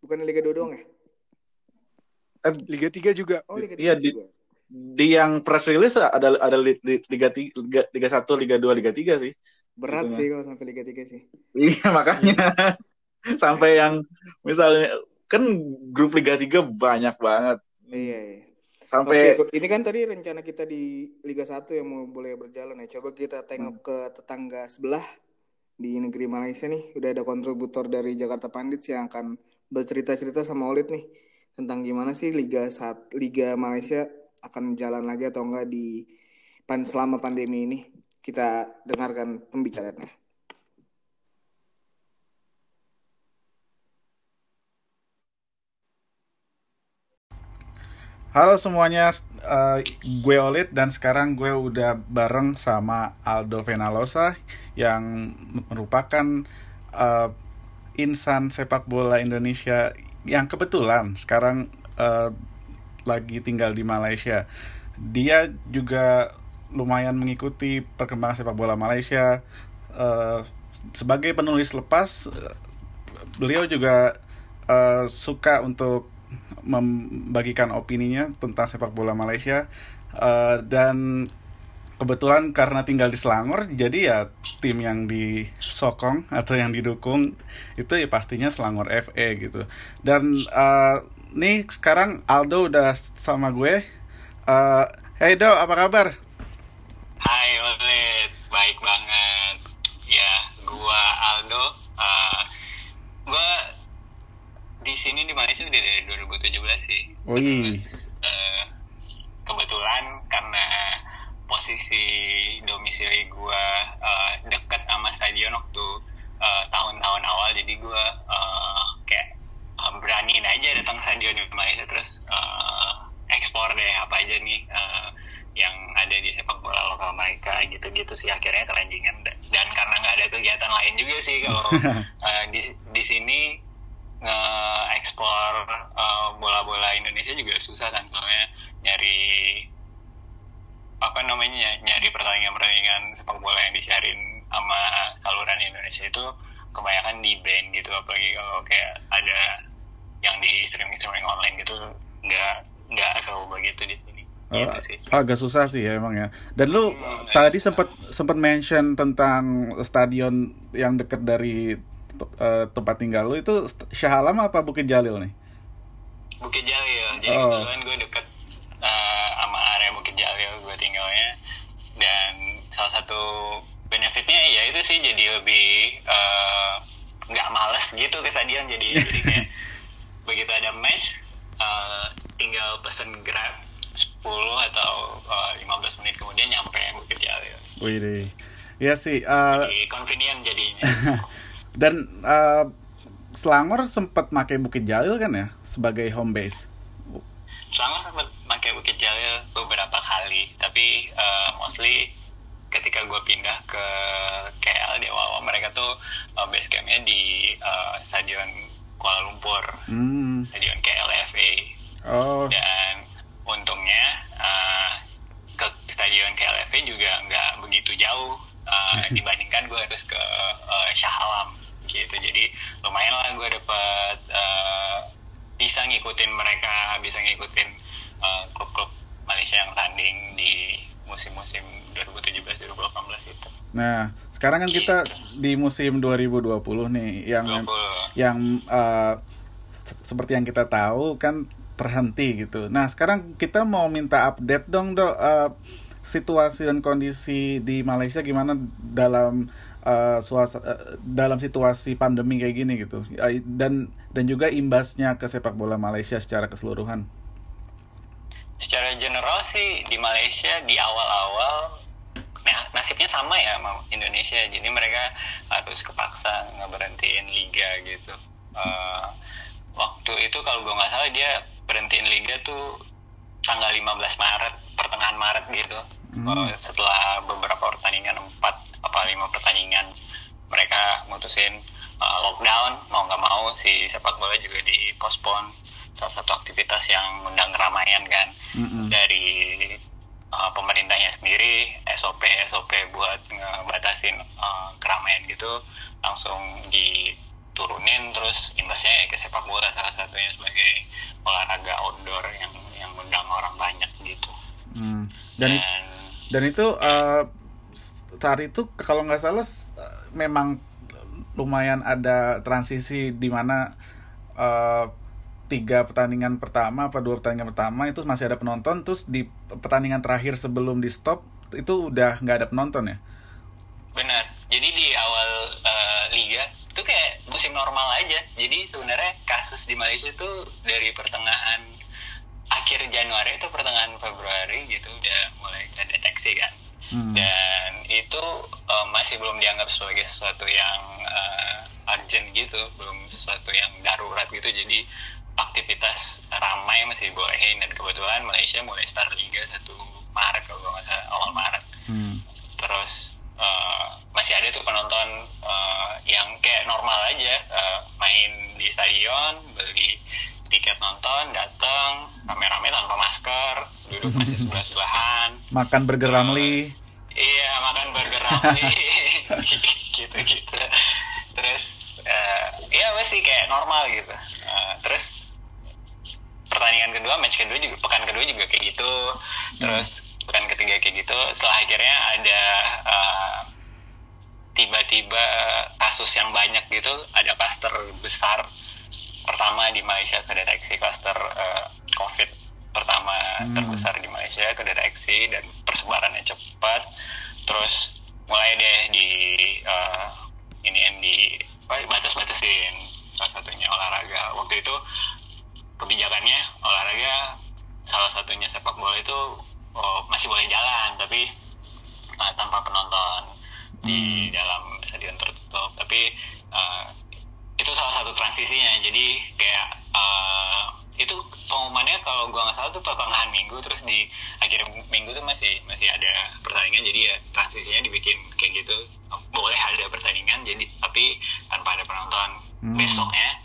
B: Bukan Liga 2 dong ya?
A: eh, Liga 3 juga.
B: Oh, Liga 3 iya,
C: juga. Di, di yang press release ada ada Liga 3, Liga, Liga 1, Liga 2, Liga 3 sih.
B: Berat Situnya. sih kalau sampai Liga 3 sih.
C: Iya, makanya. sampai yang misalnya kan grup Liga 3 banyak banget.
B: Iya, iya.
C: Sampai
B: Oke, ini kan tadi rencana kita di Liga 1 yang mau boleh berjalan ya. Coba kita tengok hmm. ke tetangga sebelah di negeri Malaysia nih. Udah ada kontributor dari Jakarta Pandits yang akan bercerita-cerita sama Olit nih tentang gimana sih Liga saat Liga Malaysia akan jalan lagi atau enggak di pan selama pandemi ini. Kita dengarkan pembicaraannya.
D: Halo semuanya, uh, gue Olit dan sekarang gue udah bareng sama Aldo Venalosa yang merupakan uh, insan sepak bola Indonesia yang kebetulan sekarang uh, lagi tinggal di Malaysia. Dia juga lumayan mengikuti perkembangan sepak bola Malaysia. Uh, sebagai penulis lepas, beliau juga uh, suka untuk membagikan opininya tentang sepak bola Malaysia. Uh, dan kebetulan karena tinggal di Selangor jadi ya tim yang disokong atau yang didukung itu ya pastinya Selangor FE gitu. Dan uh, nih sekarang Aldo udah sama gue. Uh, Hey Do apa kabar?
E: Hai Olet baik banget. Ya gua Aldo. Uh, gua di sini di Malaysia udah dari 2017 sih.
D: Oh, iya.
E: Uh, kebetulan karena posisi domisili gue uh, deket sama stadion waktu uh, tahun-tahun awal jadi gue uh, kayak uh, beraniin aja datang stadion di Malaysia terus uh, ekspor deh apa aja nih uh, yang ada di sepak bola lokal mereka gitu-gitu sih. Akhirnya keranjingan dan karena nggak ada kegiatan lain juga sih kalau uh, di di sini nge-ekspor uh, bola-bola Indonesia juga susah kan soalnya nyari apa namanya nyari pertandingan-pertandingan sepak bola yang disiarin sama saluran Indonesia itu kebanyakan di band gitu apalagi kalau kayak ada yang di streaming streaming online gitu nggak nggak kalau begitu di gitu sih
C: agak susah sih ya emang ya. Dan lu
E: Hmm,
C: tadi sempat sempat mention tentang stadion yang dekat dari eh, tempat tinggal lu itu Shah Alam apa Bukit Jalil nih?
E: Bukit Jalil jadi
C: Oh.
E: kebetulan gue deket eh, sama area Bukit Jalil gue tinggalnya dan salah satu benefitnya ya itu sih jadi lebih nggak males gitu ke stadion jadi jadi kayak begitu ada match eh, tinggal pesen grab 10 atau eh, 15 menit kemudian nyampe Bukit Jalil
C: Wih deh. Iya sih. eh,
E: jadi convenient jadinya
C: dan eh, Selangor sempat pakai Bukit Jalil kan ya sebagai home base.
E: Selama sempat pakai Bukit Jalil beberapa kali, tapi uh, mostly ketika gue pindah ke KL di awal mereka tuh uh, base campnya di uh, stadion Kuala Lumpur,
C: Hmm.
E: stadion KLFA,
C: Oh.
E: dan untungnya uh, ke stadion KLFA juga nggak begitu jauh uh, dibandingkan gue harus ke uh, Shah Alam gitu, jadi lumayan lah gue dapet uh, bisa ngikutin mereka, bisa ngikutin uh, klub-klub Malaysia yang tanding di musim-musim 2017-2018 itu.
C: Nah, sekarang kan kita di musim 2020 nih yang
E: 20.
C: yang se- seperti yang kita tahu kan terhenti gitu. Nah, sekarang kita mau minta update dong, Dok. eh, situasi dan kondisi di Malaysia gimana dalam eh, suasa- eh, dalam situasi pandemi kayak gini gitu. Eh, Dan dan juga imbasnya ke sepak bola Malaysia secara keseluruhan.
E: Secara general sih di Malaysia di awal-awal nah, nasibnya sama ya sama Indonesia. Jadi mereka harus kepaksa ngeberhentiin liga gitu. Eh, waktu itu kalau gue nggak salah dia berhentiin liga tuh tanggal 15 Maret, pertengahan Maret gitu. Eh, setelah beberapa pertandingan empat apa lima pertandingan mereka mutusin uh, lockdown mau nggak mau si sepak bola juga dipospon salah satu aktivitas yang undang keramaian kan
C: Mm-mm.
E: dari uh, pemerintahnya sendiri SOP SOP buat ngebatasin uh, keramaian gitu langsung diturunin terus imbasnya ya ke sepak bola salah satunya sebagai olahraga outdoor yang yang undang orang banyak gitu
C: Hmm. Dan
E: dan
C: Dan itu eh, saat itu kalau nggak salah eh, memang lumayan ada transisi di mana eh, tiga pertandingan pertama apa dua pertandingan pertama itu masih ada penonton terus di pertandingan terakhir sebelum di stop itu udah nggak ada penonton ya
E: Benar. Jadi di awal eh, liga itu kayak musim normal aja. Jadi sebenarnya kasus di Malaysia itu dari pertengahan akhir Januari atau pertengahan Februari gitu udah mulai terdeteksi kan.
C: Hmm.
E: Dan itu eh, masih belum dianggap sebagai sesuatu yang eh, urgent gitu, belum sesuatu yang darurat gitu. Jadi aktivitas ramai masih dibolehin dan kebetulan Malaysia mulai start liga 1 Maret kalau nggak salah awal Maret
C: Hmm.
E: terus eh, masih ada tuh penonton eh, yang kayak normal aja. Eh, main di stadion beli tiket nonton datang rame-rame tanpa masker duduk masih sebelah sebelahan
C: makan burger ramli.
E: Iya makan burger ramli. Gitu gitu terus eh, ya masih kayak normal gitu. Eh, terus pertandingan kedua match kedua juga pekan kedua juga kayak gitu. Terus pekan ketiga kayak gitu. Setelah akhirnya ada eh, tiba-tiba kasus yang banyak gitu ada klaster besar pertama di Malaysia kedeteksi klaster eh, COVID pertama
C: Hmm.
E: terbesar di Malaysia kedeteksi dan persebarannya cepat. Terus mulai deh di eh, ini yang di batas-batasin salah satunya olahraga. Waktu itu kebijakannya olahraga salah satunya sepak bola itu oh, masih boleh jalan tapi uh, tanpa penonton di dalam stadion tertutup. Tapi uh, itu salah satu transisinya. Jadi kayak uh, itu pengumumannya kalau gua nggak salah tuh pertengahan minggu terus di akhir minggu tuh masih masih ada pertandingan. Jadi ya transisinya dibikin kayak gitu. Boleh ada pertandingan jadi tapi tanpa ada penonton.
C: Hmm.
E: besoknya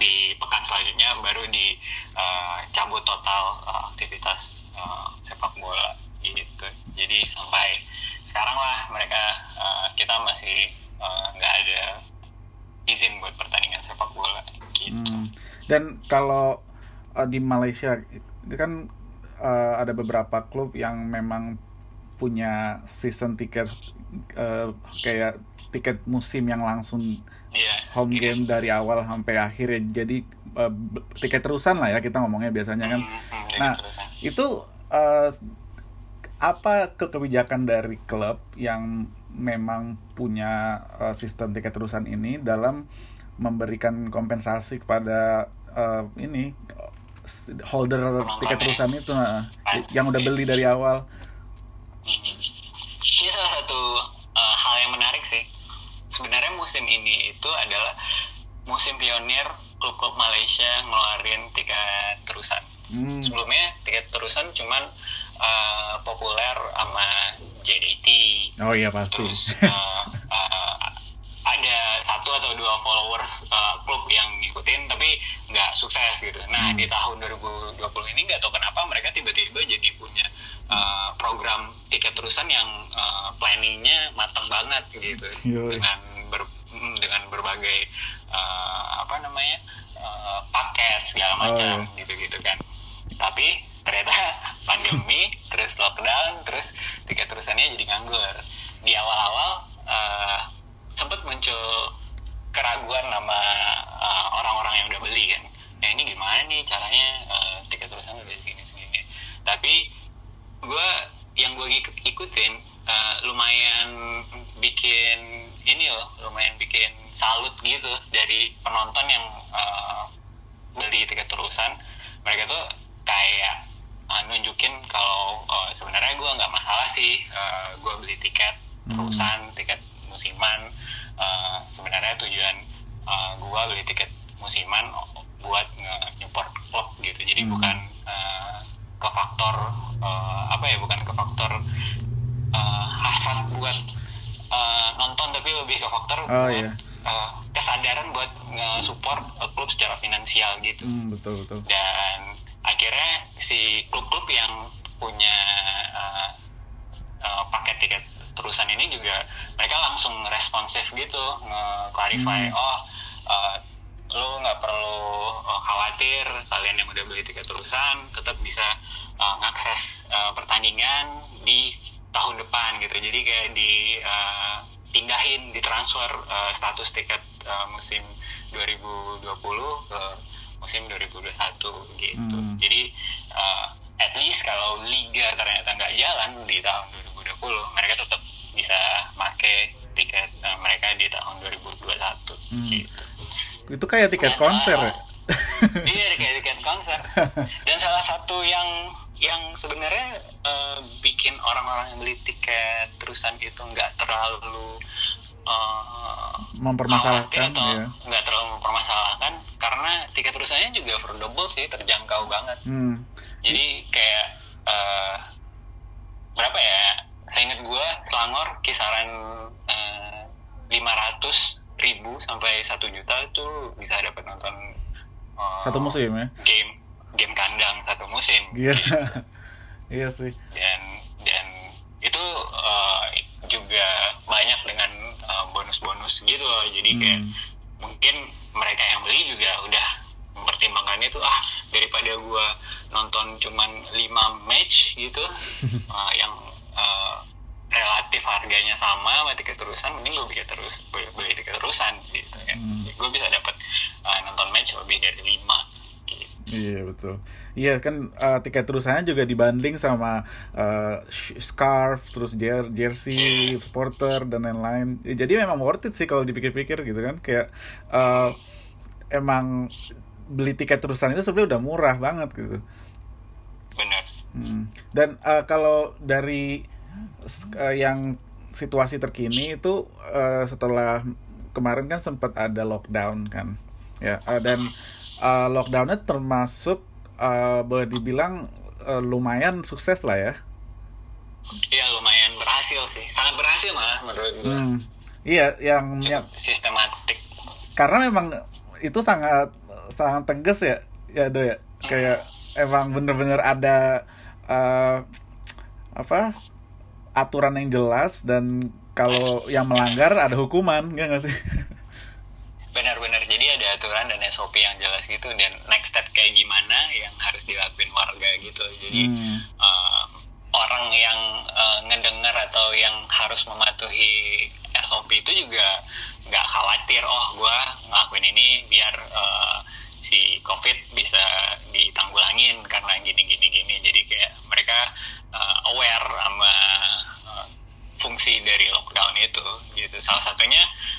E: di pekan selanjutnya baru dicabut total uh, aktivitas uh, sepak bola gitu jadi sampai sekarang lah mereka uh, kita masih eh, nggak ada izin buat pertandingan sepak bola gitu.
C: Hmm. Dan kalau uh, di Malaysia kan uh, ada beberapa klub yang memang punya season tiket uh, kayak tiket musim yang langsung
E: Iya.
C: home game dari awal sampai akhir ya. Jadi uh, tiket terusan lah ya kita ngomongnya biasanya kan.
E: Hmm, hmm, jadi
C: Nah,
E: terusan.
C: itu uh, apa ke kebijakan dari klub yang memang punya uh, sistem tiket terusan ini dalam memberikan kompensasi kepada uh, ini holder tiket
E: Penontonnya.
C: terusan itu uh, yang udah beli dari awal.
E: Mhm. Ini salah satu uh, hal yang menarik sih. Sebenarnya musim ini itu adalah musim pionir klub-klub Malaysia ngeluarin tiket terusan.
C: Hmm.
E: Sebelumnya tiket terusan cuman uh, populer sama JDT.
C: Oh iya pasti.
E: Terus uh, uh, ada satu atau dua followers uh, klub yang ngikutin tapi nggak sukses gitu. Nah
C: Hmm.
E: di tahun 2020 ini nggak tahu kenapa mereka tiba-tiba jadi punya uh, program tiket terusan yang uh, planningnya matang banget gitu
C: Yoi.
E: dengan ber, mm, dengan berbagai uh, apa namanya uh, paket segala
C: Oh,
E: macam
C: iya.
E: gitu-gitu kan. Tapi ternyata pandemi terus lockdown terus tiket terusannya jadi nganggur. Di awal-awal uh, sempat muncul keraguan sama uh, orang-orang yang udah beli kan. Ya ini gimana nih caranya uh, tiket terusan udah segini-segini. Tapi gue yang gue ikutin uh, lumayan bikin ini loh, lumayan bikin salut gitu dari penonton yang uh, beli tiket terusan. Mereka tuh kayak uh, nunjukin kalau uh, sebenarnya gue nggak masalah sih uh, gue beli tiket terusan, tiket musiman. Uh, sebenarnya tujuan uh, gue beli tiket musiman buat nge-support klub gitu. Jadi
C: Hmm.
E: bukan uh, ke faktor uh, apa ya bukan ke faktor uh, hasrat buat uh, nonton tapi lebih ke faktor
C: Oh,
E: buat
C: iya.
E: uh, kesadaran buat nge-support uh, klub secara finansial gitu
C: Hmm, betul betul.
E: dan akhirnya si klub-klub yang punya uh, uh, paket tiket terusan ini juga mereka langsung responsif gitu nge-clarify
C: Hmm.
E: oh uh, lu nggak perlu uh, khawatir kalian yang udah beli tiket terusan tetap bisa uh, ngakses uh, pertandingan di tahun depan gitu jadi kayak di uh, pindahin ditransfer uh, status tiket uh, musim 2020 ke musim 2021 gitu
C: Hmm.
E: jadi uh, at least kalau liga ternyata nggak jalan di tahun 2020 mereka tetap bisa make tiket uh, mereka di tahun 2021
C: Hmm.
E: gitu
C: Itu kayak tiket
E: Dan
C: konser ya.
E: salah- iya kayak tiket konser dan salah satu yang yang sebenarnya eh, bikin orang-orang yang beli tiket terusan itu nggak terlalu eh,
C: Mempermasalahkan,
E: atau
C: ya.
E: nggak terlalu mempermasalahkan karena tiket terusannya juga affordable sih terjangkau banget
C: Hmm.
E: jadi kayak eh, berapa ya saya ingat gue Selangor kisaran eh, lima ratus ribu sampai satu juta itu bisa dapat nonton eh,
C: Satu musim ya.
E: game game kandang satu musim
C: Iya.
E: gitu.
C: iya sih.
E: dan dan itu eh, juga banyak dengan eh, bonus-bonus gitu loh jadi kayak
C: Hmm.
E: mungkin mereka yang beli juga udah mempertimbangkan itu ah daripada gua nonton cuman 5 match gitu eh, yang eh, relatif harganya sama tiket terusan mending gue beli terus beli, beli tiket terusan gitu kan
C: Hmm.
E: gue bisa dapat eh, nonton match lebih dari 5 gitu
C: Iya betul. Iya kan uh, tiket terusannya juga dibanding sama uh, scarf, terus jer jersey, supporter dan lain-lain. Ya, jadi memang worth it sih kalau dipikir-pikir gitu kan. Kayak uh, emang beli tiket terusan itu sebenarnya udah murah banget gitu.
E: bener
C: Hmm. Dan uh, kalau dari uh, yang situasi terkini itu uh, setelah kemarin kan sempat ada lockdown kan, ya uh, dan uh, lockdownnya termasuk uh, boleh dibilang uh, lumayan sukses lah ya.
E: Iya lumayan berhasil sih sangat berhasil malah menurut gue
C: Hmm. Iya, yang, yang
E: cukup sistematik
C: karena memang itu sangat sangat tegas ya, ya do ya. Kayak emang bener-bener ada uh, apa aturan yang jelas dan kalau yang melanggar ada hukuman ya nggak sih
E: benar-benar jadi ada aturan dan SOP yang jelas gitu dan next step kayak gimana yang harus dilakuin warga gitu jadi
C: Hmm.
E: uh, orang yang uh, ngedengar atau yang harus mematuhi SOP itu juga nggak khawatir oh gue ngelakuin ini biar uh, si COVID bisa ditanggulangin karena gini gini jadi kayak mereka uh, aware sama uh, fungsi dari lockdown itu gitu. Salah satunya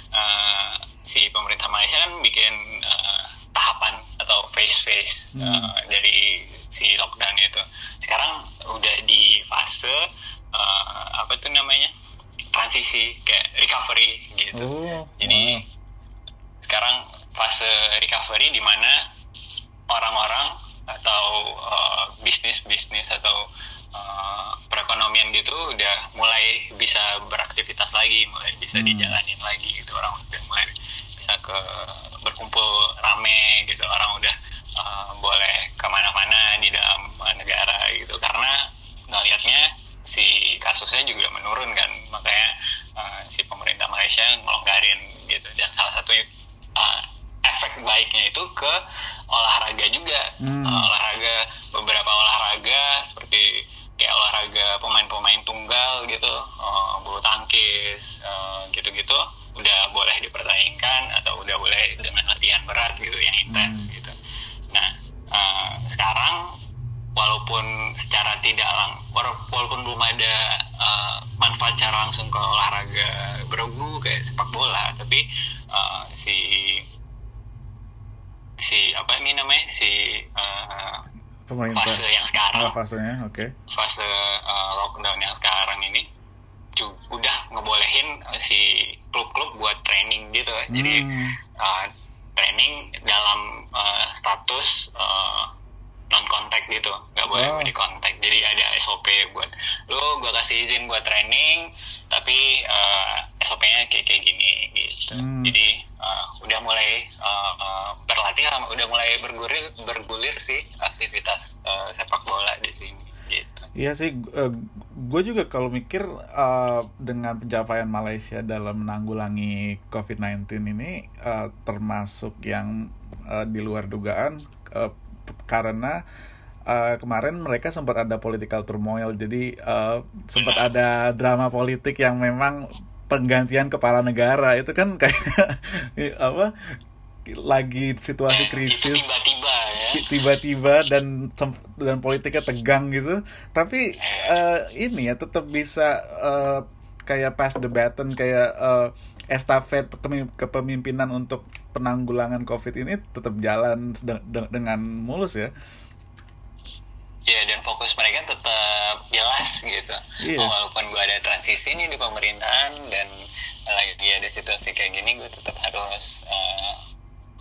E: uh, si pemerintah Malaysia kan bikin uh, tahapan atau phase phase uh,
C: Hmm.
E: dari si lockdown itu sekarang udah di fase uh, apa tuh namanya transisi kayak recovery gitu
C: oh
E: jadi
C: wow.
E: sekarang fase recovery di mana orang-orang atau uh, bisnis-bisnis atau uh, perekonomian gitu udah mulai bisa beraktivitas lagi, mulai bisa
C: Hmm.
E: dijalanin lagi gitu orang udah mulai bisa ke berkumpul rame gitu orang udah uh, boleh ke mana-mana di dalam uh, negara gitu karena ngelihatnya si kasusnya juga menurun kan makanya uh, si pemerintah Malaysia ngelonggarin gitu dan salah satu uh, efek baiknya itu ke olahraga juga
C: Hmm.
E: Uh, olahraga beberapa olahraga seperti kayak olahraga pemain-pemain tunggal gitu uh, bulu tangkis uh, gitu-gitu udah boleh dipertandingkan atau udah boleh dengan latihan berat gitu yang intens gitu nah uh, sekarang walaupun secara tidak lang wala- walaupun belum ada uh, manfaat secara langsung ke olahraga beregu kayak sepak bola tapi uh, si si apa ini namanya si uh,
C: pemerintah
E: fase yang
C: fasenya oke.
E: fase uh, lockdown yang sekarang ini ju- udah ngebolehin uh, si klub-klub buat training gitu jadi
C: Hmm.
E: uh, training dalam uh, status uh, non kontak gitu nggak boleh
C: Oh.
E: di kontak jadi ada SOP buat lo gue kasih izin buat training tapi uh, SOP-nya kayak kayak gini gitu
C: Hmm.
E: jadi uh, udah mulai uh, uh, berlatih sama udah mulai bergulir bergulir sih aktivitas uh, sepak bola di sini gitu
C: Iya sih, gue juga kalau mikir eh, dengan pencapaian Malaysia dalam menanggulangi COVID-19 ini eh, termasuk yang eh, di luar dugaan eh, p- karena eh, kemarin mereka sempat ada political turmoil, jadi eh, sempat ada drama politik yang memang penggantian kepala negara. Itu kan kayak apa lagi situasi krisis.
E: tiba-tiba ya
C: tiba-tiba dan dan politiknya tegang gitu. Tapi eh, ini ya tetap bisa eh, kayak pass the baton kayak eh, estafet kepemimpinan untuk penanggulangan covid ini tetap jalan dengan mulus ya.
E: Ya dan fokus mereka tetap jelas gitu. Oh, walaupun gue ada transisi nih di pemerintahan dan lagi ada situasi kayak gini, gue tetap harus eh,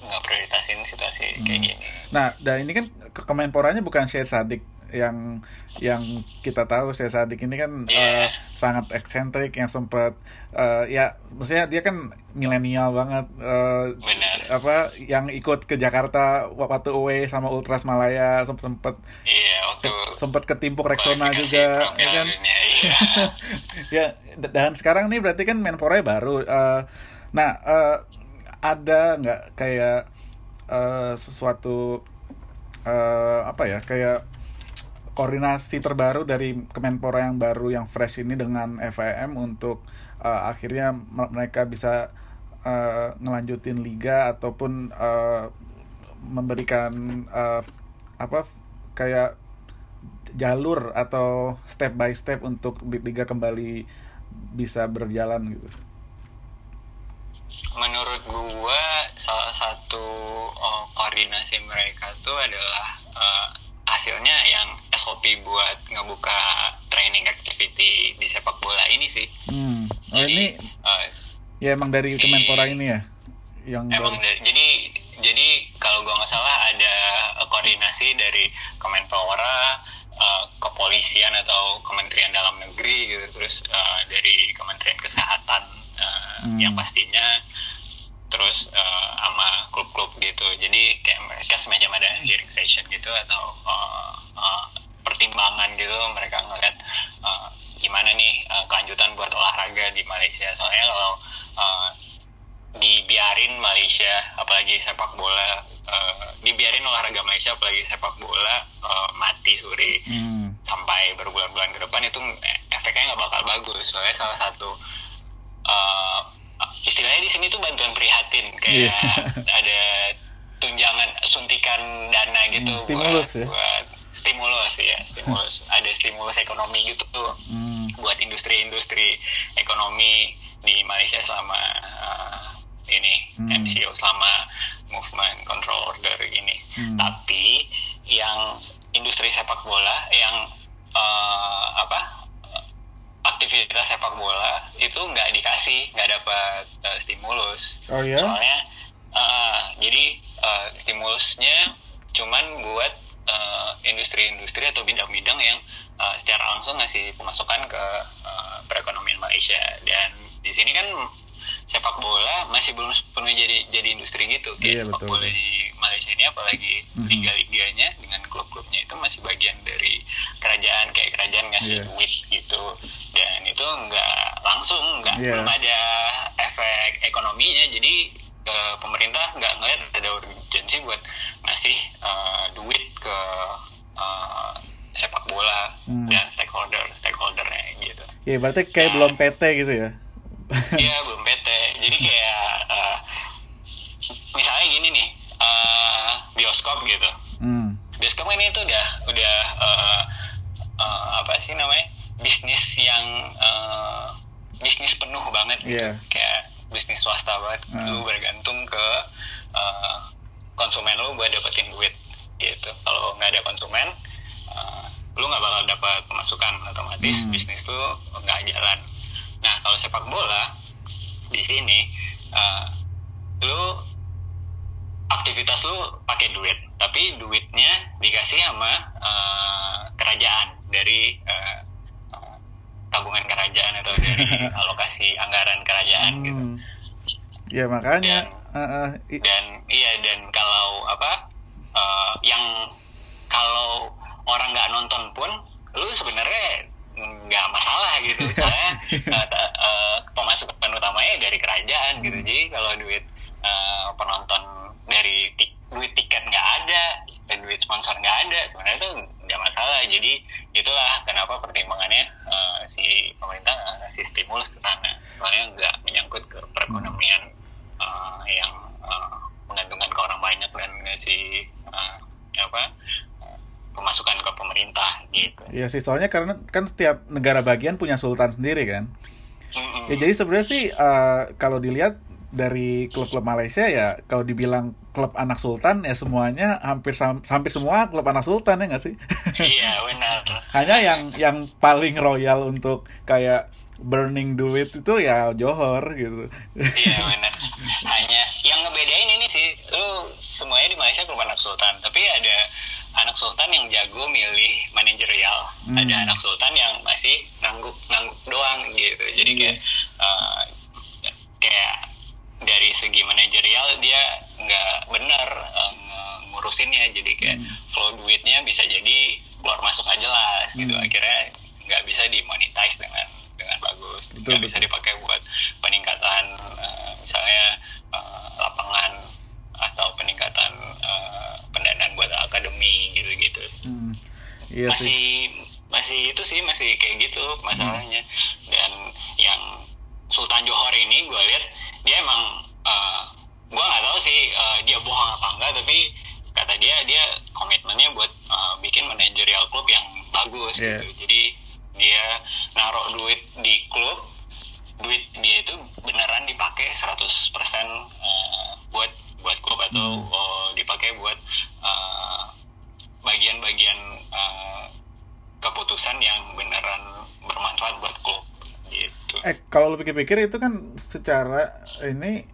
E: nggak prioritasin situasi kayak
C: Hmm.
E: gini.
C: Nah, dan ini kan ke- Kemenporanya bukan Syed Sadik yang yang kita tahu Syed Sadik ini kan eh,
E: Iya.
C: sangat eksentrik yang sempat eh, ya maksudnya dia kan milenial banget
E: Benar.
C: apa yang ikut ke Jakarta waktu away sama Ultras Malaya sempat sempat
E: Iya waktu
C: sempat ketimpuk Rexona juga ya kan
E: Dunia, iya.
C: ya d- dan sekarang nih berarti kan Menpora baru Eh, nah eh, ada nggak kayak eh, sesuatu eh, apa ya kayak koordinasi terbaru dari Kemenpora yang baru yang fresh ini dengan FIM untuk eh, akhirnya me- mereka bisa eh, ngelanjutin liga ataupun eh, memberikan eh, apa kayak jalur atau step by step untuk liga kembali bisa berjalan gitu.
E: Menurut gua salah satu eh, koordinasi mereka tuh adalah eh, hasilnya yang SOP buat ngebuka training activity di sepak bola ini sih.
C: Hmm. Oh
E: Jadi
C: ini
E: eh,
C: ya emang dari
E: si-
C: Kemenpora ini ya yang
E: Emang
C: baru.
E: da- jadi jadi kalau gua nggak salah ada koordinasi dari Kemenpora, kepolisian atau Kementerian Dalam Negeri gitu, terus eh, dari Kementerian Kesehatan eh,
C: Hmm.
E: yang pastinya, terus eh, sama klub-klub gitu. Jadi kayak mereka semacam ada hearing session gitu atau eh, eh, pertimbangan gitu mereka ngeliat eh, gimana nih eh, kelanjutan buat buat olahraga di Malaysia soalnya kalau uh, dibiarin Malaysia apalagi sepak bola uh, dibiarin olahraga Malaysia apalagi sepak bola uh, mati suri
C: Hmm.
E: sampai berbulan-bulan ke depan itu efeknya nggak bakal bagus soalnya salah satu uh, istilahnya di sini tuh bantuan prihatin kayak
C: Iya.
E: ada tunjangan suntikan dana gitu
C: Hmm, stimulus
E: buat,
C: ya.
E: buat stimulus ya stimulus ada stimulus ekonomi gitu tuh
C: Hmm.
E: buat industri-industri ekonomi di Malaysia selama uh, ini
C: Hmm.
E: MCO selama movement control order ini.
C: Hmm.
E: Tapi yang industri sepak bola yang uh, apa aktivitas sepak bola itu nggak dikasih nggak dapat uh, stimulus.
C: Oh ya?
E: Soalnya uh, jadi uh, stimulusnya cuman buat uh, industri-industri atau bidang-bidang yang uh, secara langsung ngasih pemasukan ke uh, perekonomian Malaysia dan di sini kan sepak bola masih belum sepenuhnya jadi jadi industri gitu kayak
C: Iya,
E: sepak
C: betul.
E: bola di Malaysia ini apalagi
C: Mhm.
E: liga-liganya dengan klub-klubnya itu masih bagian dari kerajaan kayak kerajaan ngasih
C: Iya.
E: duit gitu dan itu nggak langsung nggak
C: Iya.
E: belum ada efek ekonominya jadi eh, pemerintah nggak ngeliat ada urgensi buat ngasih eh, duit ke eh, sepak bola
C: Hmm.
E: dan stakeholder stakeholdernya gitu
C: Ya berarti kayak belum PT gitu ya?
E: Iya belum PT. Jadi kayak eh, misalnya gini nih eh, bioskop gitu.
C: Hmm.
E: Bioskop kan itu udah udah eh, eh, apa sih namanya bisnis yang eh, bisnis penuh banget gitu.
C: Iya.
E: Kayak bisnis swasta banget.
C: Hmm.
E: Lu bergantung ke eh, konsumen lu buat dapetin duit gitu. Kalau nggak ada konsumen eh, lu nggak bakal dapat pemasukan otomatis
C: Hmm.
E: bisnis lu nggak jalan. Nah kalau sepak bola di sini eh, lu aktivitas lu pakai duit, tapi duitnya dikasih sama eh, kerajaan dari eh, tabungan kerajaan atau dari alokasi anggaran kerajaan gitu.
C: Hmm. Ya makanya.
E: Dan-
C: uh, uh, i-
E: Dan iya dan kalau apa eh, yang kalau orang nggak nonton pun lu sebenarnya nggak masalah gitu. Soalnya eh, ta- eh, pemasukan utamanya dari kerajaan gitu. Jadi kalau duit eh, penonton dari ti- duit tiket nggak ada dan duit sponsor nggak ada sebenarnya itu nggak masalah. Jadi itulah kenapa pertimbangannya eh, si pemerintah ngasih stimulus ke sana. Soalnya nggak menyangkut ke perekonomian eh, yang eh, menggantungkan ke orang banyak dan ngasih eh, apa eh, pemasukan ke pemerintah gitu.
C: ya sih soalnya karena kan setiap negara bagian punya sultan sendiri kan.
E: Mm-mm.
C: Ya jadi sebenarnya sih uh, kalau dilihat dari klub-klub Malaysia ya kalau dibilang klub anak sultan ya semuanya hampir sam- hampir semua klub anak sultan ya nggak sih?
E: iya benar.
C: Hanya yang yang paling royal untuk kayak burning duit itu ya Johor gitu.
E: Iya benar. Hanya yang ngebedain ini sih, lu semuanya di Malaysia klub anak sultan, tapi ada anak sultan yang jago milih manajerial,
C: Hmm.
E: ada anak sultan yang masih ngangguk ngangguk doang gitu. Jadi kayak eh, kayak dari segi manajerial dia nggak benar eh, nge- ngurusinnya, jadi kayak flow duitnya bisa jadi keluar masuk nggak jelas gitu.
C: Hmm.
E: Akhirnya nggak bisa dimonetize dengan dengan bagus, nggak bisa dipakai buat peningkatan eh, misalnya eh, lapangan atau peningkatan eh, pendanaan buat akademi gitu-gitu
C: Hmm. Iya sih.
E: masih masih itu sih masih kayak gitu masalahnya dan yang Sultan Johor ini gue lihat dia emang eh, gue nggak tahu sih eh, dia bohong apa enggak tapi kata dia dia komitmennya buat eh, bikin manajerial klub yang bagus
C: Iya.
E: gitu jadi dia naruh duit di klub duit dia itu beneran dipakai 100% eh, buat buat klub atau
C: Hmm.
E: oh, dipakai buat eh, bagian-bagian eh, keputusan yang beneran bermanfaat buat klub gitu.
C: Eh kalau lu pikir-pikir itu kan secara ini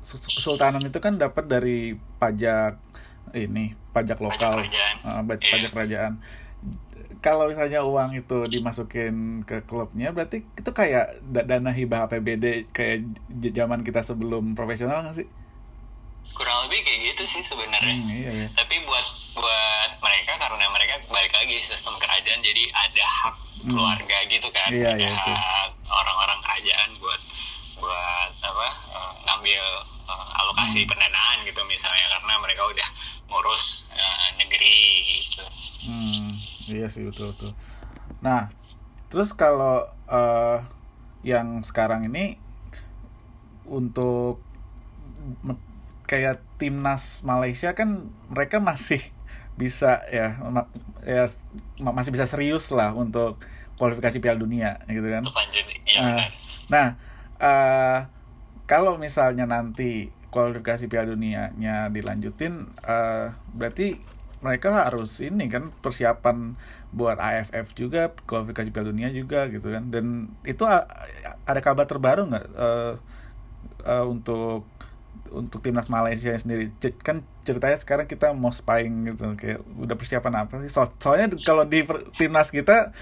C: sus- kesultanan itu kan dapat dari pajak ini pajak lokal
E: kerajaan.
C: Eh, ba-
E: Iya.
C: pajak kerajaan. Kalau misalnya uang itu dimasukin ke klubnya, berarti itu kayak da- dana hibah APBD kayak zaman kita sebelum profesional nggak sih?
E: Kurang lebih kayak gitu sih sebenarnya.
C: Hmm, iya ya.
E: Tapi buat buat mereka karena mereka balik lagi sistem kerajaan jadi ada hak keluarga gitu kan ada
C: iya, itu.
E: orang-orang kerajaan buat buat apa eh, ngambil eh, alokasi pendanaan gitu misalnya karena mereka udah ngurus eh, negeri gitu
C: Hmm, iya sih betul betul. Nah, terus kalau eh, yang sekarang ini untuk kayak timnas Malaysia kan mereka masih bisa ya ma- ya masih bisa serius lah untuk kualifikasi Piala Dunia gitu kan.
E: benar.
C: Nah, eh, kalau misalnya nanti kualifikasi Piala Dunia-nya dilanjutin, eh, berarti mereka harus ini kan persiapan buat AFF juga, kualifikasi Piala Dunia juga gitu kan. Dan itu ada kabar terbaru nggak eh, eh, untuk untuk timnas Malaysia sendiri kan ceritanya sekarang kita mau spying gitu kayak udah persiapan apa sih So- soalnya kalau di timnas kita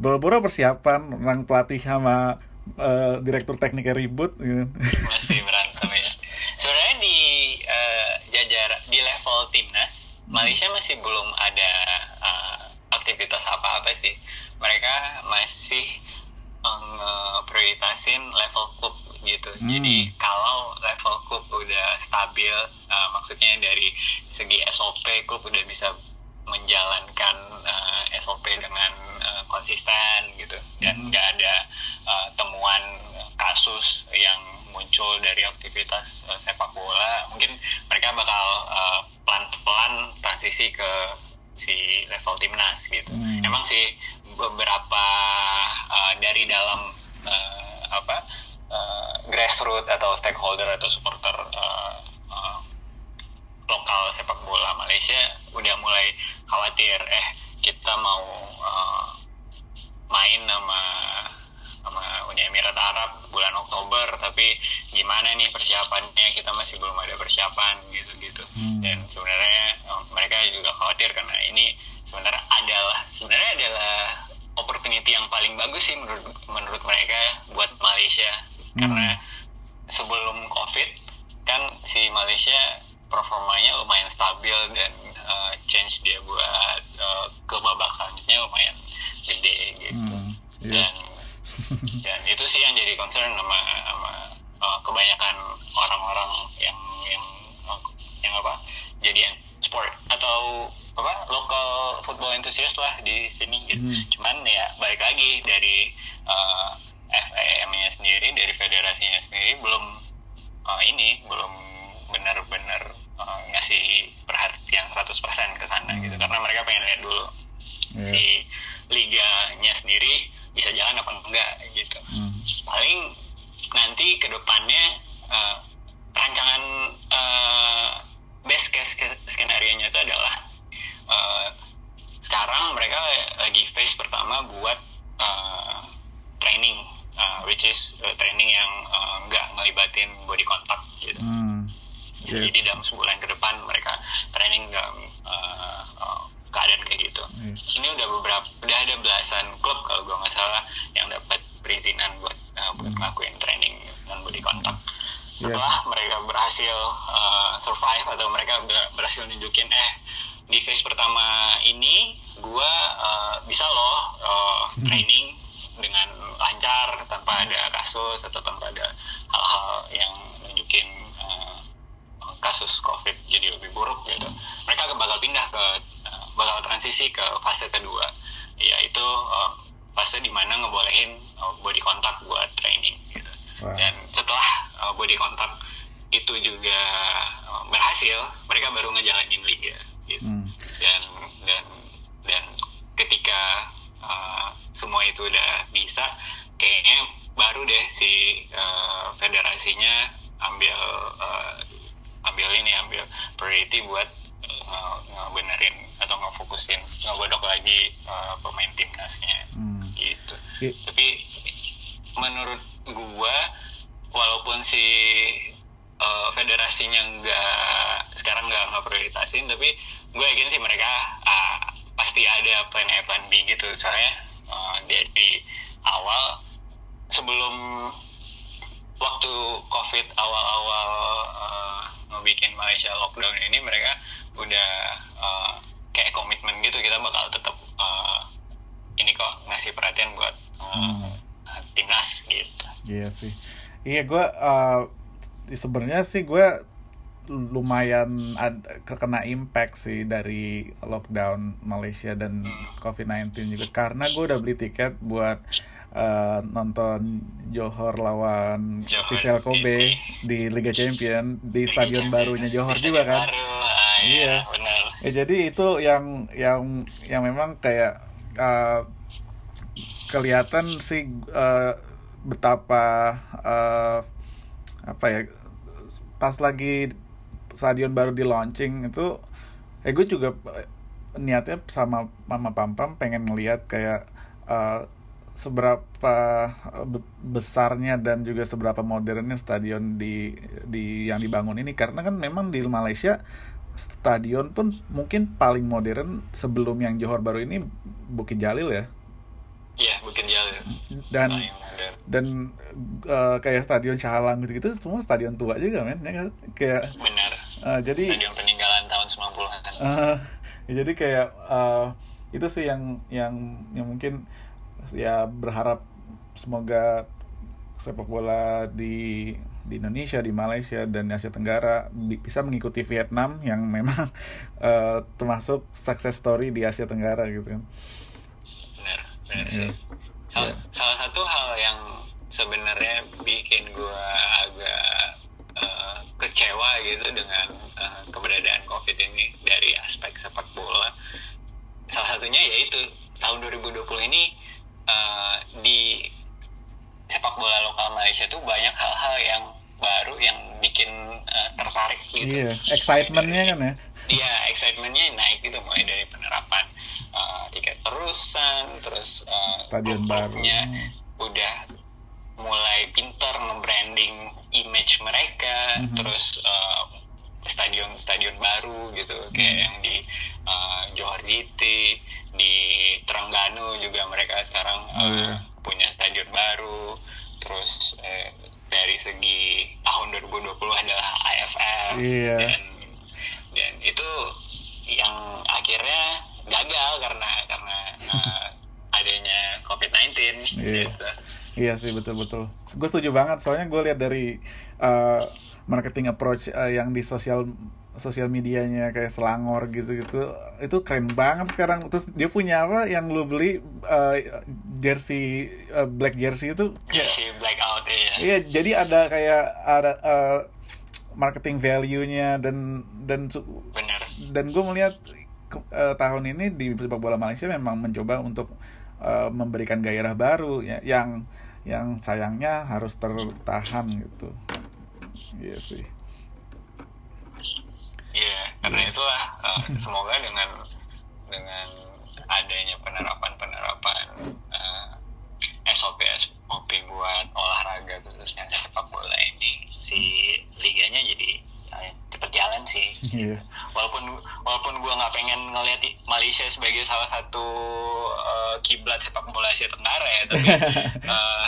C: boro-boro persiapan orang pelatih sama eh, direktur tekniknya ribut gitu.
E: masih berantem ya. Sebenarnya di eh, jajar di level timnas Malaysia masih belum ada eh, aktivitas apa-apa sih. Mereka masih prioritasin level klub gitu.
C: Hmm.
E: Jadi kalau level klub udah stabil, eh, maksudnya dari segi SOP klub udah bisa menjalankan eh, SOP dengan eh, konsisten gitu dan
C: Hmm.
E: nggak ada eh, temuan kasus yang muncul dari aktivitas eh, sepak bola mungkin mereka bakal pelan-pelan transisi ke si level timnas gitu
C: Hmm.
E: emang sih beberapa eh, dari dalam eh, apa eh, grassroots atau stakeholder atau supporter eh, lokal sepak bola Malaysia udah mulai khawatir eh kita mau uh, main sama sama Uni Emirat Arab bulan Oktober tapi gimana nih persiapannya? Kita masih belum ada persiapan gitu-gitu
C: Hmm.
E: dan sebenarnya uh, mereka juga khawatir karena ini sebenarnya adalah sebenarnya adalah opportunity yang paling bagus sih menurut menurut mereka buat Malaysia. Karena sebelum COVID kan si Malaysia performanya lumayan stabil dan uh, change dia buat uh, ke babak selanjutnya lumayan gede gitu
C: Hmm, iya.
E: dan dan itu sih yang jadi concern sama sama uh, kebanyakan orang-orang yang yang uh, yang apa jadi sport atau apa local football enthusiast lah di sini gitu
C: Hmm.
E: cuman ya balik lagi dari uh, FAM-nya sendiri dari federasinya sendiri belum uh, ini belum benar-benar uh, ngasih perhatian 100% ke sana gitu karena mereka pengen lihat dulu
C: Iya.
E: si liganya sendiri bisa jalan apa enggak gitu
C: Hmm.
E: paling nanti ke depannya uh, rancangan uh, best case skenario nya itu adalah uh, sekarang mereka lagi phase pertama buat uh, training uh, which is uh, training yang uh, nggak ngelibatin body contact gitu
C: Hmm. Iya.
E: jadi dalam sebulan ke depan mereka training dalam uh, uh, keadaan kayak gitu.
C: Iya.
E: ini udah beberapa udah ada belasan klub kalau gue nggak salah yang dapat perizinan buat uh, buat ngelakuin training non body contact. Setelah mereka berhasil uh, survive atau mereka ber- berhasil nunjukin eh di phase pertama ini gua uh, bisa loh uh, training dengan lancar tanpa ada kasus atau tanpa ada hal-hal yang nunjukin uh, kasus covid jadi lebih buruk gitu mereka bakal pindah ke uh, bakal transisi ke fase kedua yaitu uh, fase di mana ngebolehin uh, body contact buat training gitu
C: Wah.
E: dan setelah uh, body contact itu juga uh, berhasil mereka baru ngejalanin liga gitu
C: Hmm.
E: dan dan dan ketika uh, semua itu udah bisa kayaknya baru deh si uh, federasinya ambil uh, ambil ini ambil priority buat uh, ngebenerin atau ngefokusin ngegodok lagi uh, pemain timnasnya
C: Hmm.
E: gitu
C: Iya.
E: tapi menurut gua walaupun si uh, federasinya nggak sekarang nggak nggak prioritasin tapi gue yakin sih mereka uh, pasti ada plan A plan B gitu soalnya uh, dari awal sebelum waktu covid awal-awal uh, ngebikin Malaysia lockdown ini mereka udah uh, kayak komitmen gitu kita bakal tetap uh, ini kok ngasih perhatian buat uh, timnas gitu.
C: Iya sih. Iya gue uh, sebenarnya sih gue lumayan ad, kena impact sih dari lockdown Malaysia dan COVID-19 juga karena gue udah beli tiket buat uh, nonton Johor lawan
E: Johor
C: Vissel Kobe di Liga Champion di stadion barunya Johor
E: Di
C: juga kan.
E: Baru, ah, iya,
C: Iya.
E: benar.
C: Ya jadi itu yang yang yang memang kayak uh, kelihatan sih uh, betapa uh, apa ya pas lagi stadion baru di launching itu eh gue juga niatnya sama mama pam pam pengen ngeliat kayak uh, seberapa be- besarnya dan juga seberapa modernnya stadion di di yang dibangun ini karena kan memang di Malaysia stadion pun mungkin paling modern sebelum yang Johor baru ini Bukit Jalil ya
E: Iya, Bukit Jalil.
C: dan dan uh, kayak stadion Shah Alam gitu-gitu semua stadion tua juga men ya kan? kayak
E: Benar.
C: uh, jadi
E: Stadion peninggalan tahun 90-an.
C: uh, ya jadi kayak uh, itu sih yang yang yang mungkin ya berharap semoga sepak bola di di Indonesia, di Malaysia dan Asia Tenggara bi- bisa mengikuti Vietnam yang memang uh, termasuk success story di Asia Tenggara gitu kan.
E: Benar, benar
C: Iya.
E: sih. Salah,
C: Iya.
E: salah satu hal yang sebenarnya bikin gue agak eh, kecewa gitu dengan eh, keberadaan COVID ini dari aspek sepak bola. Salah satunya yaitu tahun 2020 ini eh, di sepak bola lokal Malaysia tuh banyak hal-hal yang baru yang bikin eh, tertarik gitu.
C: Iya, excitementnya kan ya.
E: Iya, excitementnya naik gitu mulai dari penerapan uh, tiket terusan, terus uh,
C: Stadion baru.
E: klub-klubnya udah mulai pinter nge-branding image mereka,
C: Mhm.
E: terus uh, stadion-stadion baru gitu, kayak
C: Mhm.
E: yang di uh, Johor GT, di Terengganu juga mereka sekarang uh,
C: Oh, iya.
E: punya stadion baru, terus eh, dari segi tahun 2020 adalah AFF
C: Iya.
E: dan dan itu yang akhirnya gagal karena karena uh, adanya COVID-19
C: Iya.
E: gitu.
C: Iya sih betul betul. Gue setuju banget soalnya gue lihat dari uh, marketing approach uh, yang di sosial sosial medianya kayak Selangor gitu-gitu itu keren banget sekarang. Terus dia punya apa yang lu beli uh, jersey uh, black jersey itu
E: Jersey blackout ya.
C: Iya, jadi ada kayak ada uh, marketing value-nya dan dan
E: Bener.
C: dan gue melihat eh, tahun ini di sepak bola Malaysia memang mencoba untuk eh, memberikan gairah baru ya, yang yang sayangnya harus tertahan gitu. Iya sih.
E: Karena itulah uh, semoga dengan dengan adanya penerapan-penerapan uh, SOP SOP buat olahraga khususnya sepak bola ini si liganya jadi uh, cepet jalan sih.
C: Iya.
E: Walaupun walaupun gua nggak pengen ngelihat Malaysia sebagai salah satu uh, kiblat sepak bola Asia Tenggara ya, tapi uh,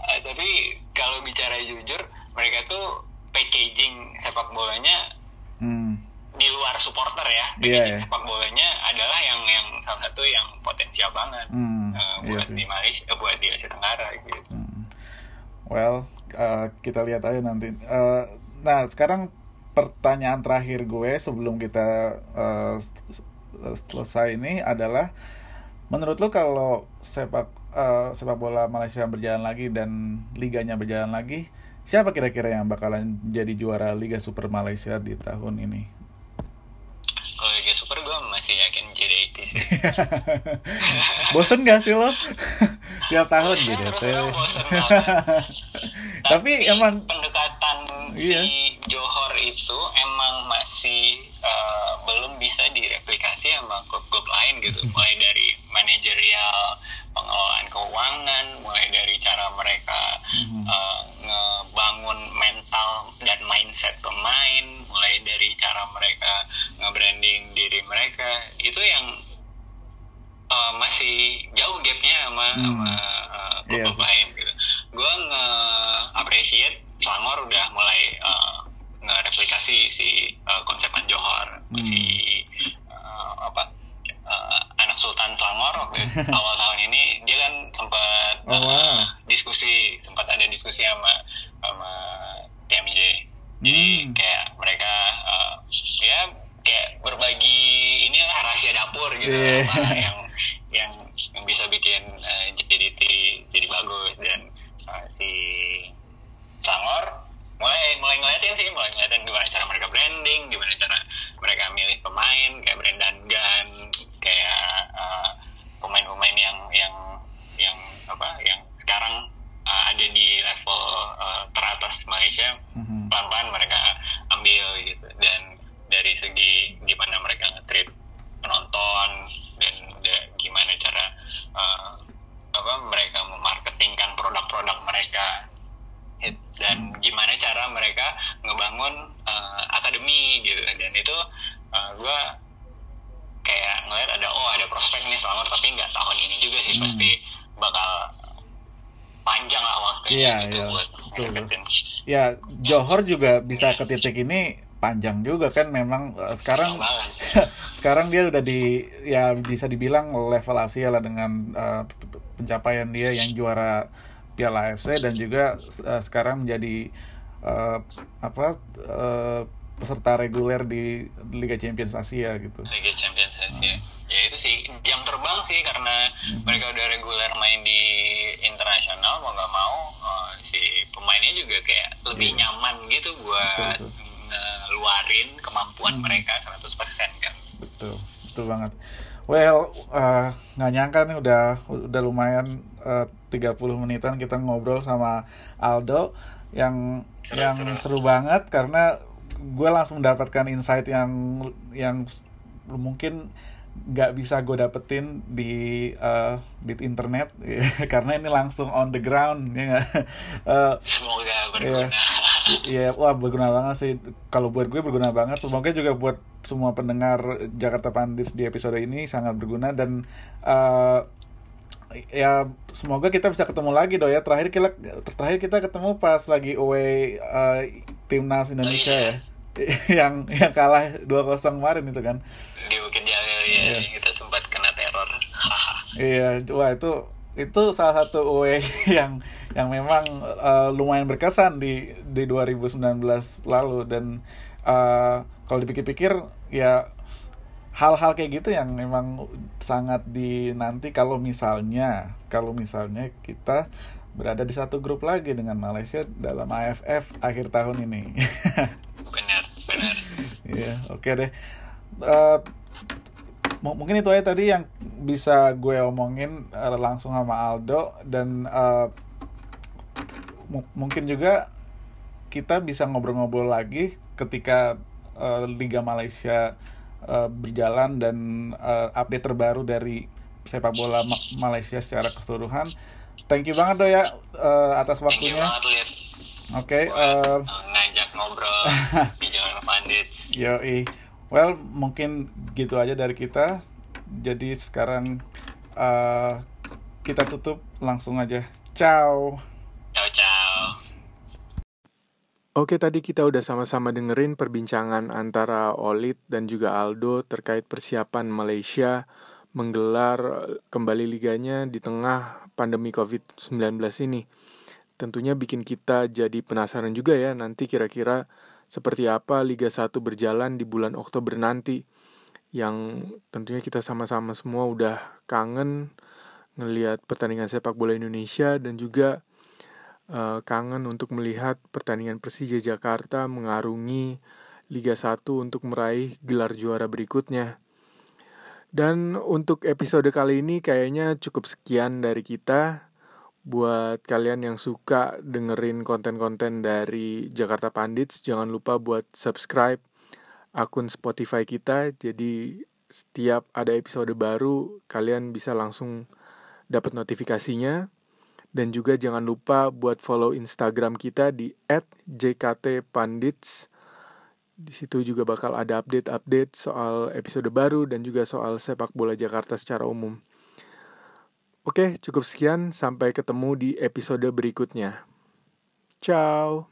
E: uh, tapi kalau bicara jujur mereka tuh packaging sepak bolanya
C: Hmm.
E: di luar supporter ya packaging
C: iya.
E: sepak bolanya adalah yang yang salah satu yang potensial banget
C: Hmm,
E: uh, buat
C: sih.
E: di Malaysia eh, buat di Asia Tenggara gitu
C: Hmm. Well, uh, kita lihat aja nanti. Uh, nah, sekarang pertanyaan terakhir gue sebelum kita uh, selesai ini adalah, menurut lo kalau sepak uh, sepak bola Malaysia berjalan lagi dan liganya berjalan lagi, siapa kira-kira yang bakalan jadi juara Liga Super Malaysia di tahun ini?
E: kalau Liga Super gue masih yakin JDT sih
C: Bosen gak sih lo? Tiap tahun
E: Bosen,
C: gitu.
E: terus terang bosen banget.
C: Tapi emang
E: pendekatan
C: Iya.
E: si Johor itu emang masih uh, belum bisa direplikasi sama klub-klub lain gitu mulai dari manajerial pengelolaan keuangan mulai dari cara mereka
C: Mhm.
E: uh, ngebangun mental dan mindset pemain mulai dari cara mereka nge-branding diri mereka itu yang uh, masih jauh gapnya sama
C: Hmm.
E: sama uh, klub
C: sih.
E: lain gitu. Gue nge-appreciate Selangor udah mulai uh, nge-replikasi si uh, konsepan Johor
C: Hmm.
E: si uh, apa uh, anak Sultan Selangor waktu awal tahun ini dia kan sempat
C: Oh, wow.
E: uh, diskusi sempat ada diskusi sama sama TMJ jadi
C: Hmm.
E: kayak mereka uh, ya kayak berbagi inilah rahasia dapur gitu. Apa yang yang bisa bikin uh, JDT jadi bagus. Dan uh, si Sangor mulai mulai ngeliatin sih mulai ngeliatin gimana cara mereka branding gimana cara mereka milih pemain kayak Brendan Gunn kayak uh, pemain-pemain yang yang yang apa yang sekarang uh, ada di level uh, teratas Malaysia
C: Mhm.
E: pelan-pelan mereka ambil gitu. Dan dari segi gimana mereka nge-treat penonton dan da- gimana cara uh, apa mereka memarketingkan produk-produk mereka. Dan gimana cara mereka ngebangun uh, akademi gitu. Dan itu uh, gue kayak ngeliat ada oh ada prospek nih Selangor tapi nggak tahun ini juga sih
C: Hmm.
E: pasti bakal panjang lah waktunya
C: Iya,
E: gitu
C: iya.
E: buat
C: Betul. Ya, Johor juga bisa ke titik ini panjang juga kan memang eh, sekarang sekarang dia udah di ya bisa dibilang level Asia lah dengan eh, pencapaian dia yang juara Piala AFC dan juga eh, sekarang menjadi eh, apa eh, peserta reguler di Liga Champions Asia gitu.
E: Liga Champions Asia. Ya itu sih jam terbang sih karena mereka udah reguler main di internasional mau nggak mau eh, si pemainnya juga kayak lebih nyaman gitu buat
C: Betul, betul.
E: ngeluarin kemampuan mereka 100% kan.
C: Betul, betul banget. Well, eh, nggak nyangka nih udah udah lumayan eh, 30 menitan kita ngobrol sama Aldo yang
E: Seru,
C: yang
E: seru.
C: seru banget karena gue langsung mendapatkan insight yang yang mungkin nggak bisa gue dapetin di eh, di internet karena ini langsung on the ground ya nggak? Eh,
E: Semoga berguna.
C: Iya, wah berguna banget sih. Kalau buat gue berguna banget. Semoga juga buat semua pendengar Jakarta Pandits di episode ini sangat berguna dan eh, ya semoga kita bisa ketemu lagi do ya. Terakhir kita terakhir kita ketemu pas lagi away eh, timnas Indonesia ya. yang yang kalah 2-0 kemarin itu kan.
E: Di Bukit Jalil ya kita sempat kena teror.
C: Iya, wah itu itu salah satu away yang yang memang eh, lumayan berkesan di di 2019 lalu dan eh, kalau dipikir-pikir ya hal-hal kayak gitu yang memang sangat dinanti kalau misalnya kalau misalnya kita berada di satu grup lagi dengan Malaysia dalam AFF akhir tahun ini.
E: benar, benar.
C: Iya, oke deh. Eh, mu- mungkin itu aja tadi yang bisa gue omongin eh, langsung sama Aldo dan mu- mungkin juga kita bisa ngobrol-ngobrol lagi ketika eh, Liga Malaysia eh, berjalan dan eh, update terbaru dari sepak bola Ma- Malaysia secara keseluruhan. Thank you banget do ya eh, atas waktunya. Oke. eh,
E: uh, ngajak ngobrol di Jalan Pandit.
C: Yoi. Well, mungkin gitu aja dari kita. Jadi sekarang eh, kita tutup langsung aja. Ciao.
E: Ciao ciao.
A: Oke, tadi kita udah sama-sama dengerin perbincangan antara Olit dan juga Aldo terkait persiapan Malaysia menggelar eh, kembali liganya di tengah pandemi COVID-19 ini. Tentunya bikin kita jadi penasaran juga ya nanti kira-kira seperti apa Liga 1 berjalan di bulan Oktober nanti. Yang tentunya kita sama-sama semua udah kangen ngelihat pertandingan sepak bola Indonesia dan juga eh, kangen untuk melihat pertandingan Persija Jakarta mengarungi Liga 1 untuk meraih gelar juara berikutnya. Dan untuk episode kali ini kayaknya cukup sekian dari kita. Buat kalian yang suka dengerin konten-konten dari Jakarta Pandits, jangan lupa buat subscribe akun Spotify kita. Jadi setiap ada episode baru, kalian bisa langsung dapat notifikasinya. Dan juga jangan lupa buat follow Instagram kita di @jktpandits. Di situ juga bakal ada update-update soal episode baru dan juga soal sepak bola Jakarta secara umum. Oke, cukup sekian. Sampai ketemu di episode berikutnya. Ciao.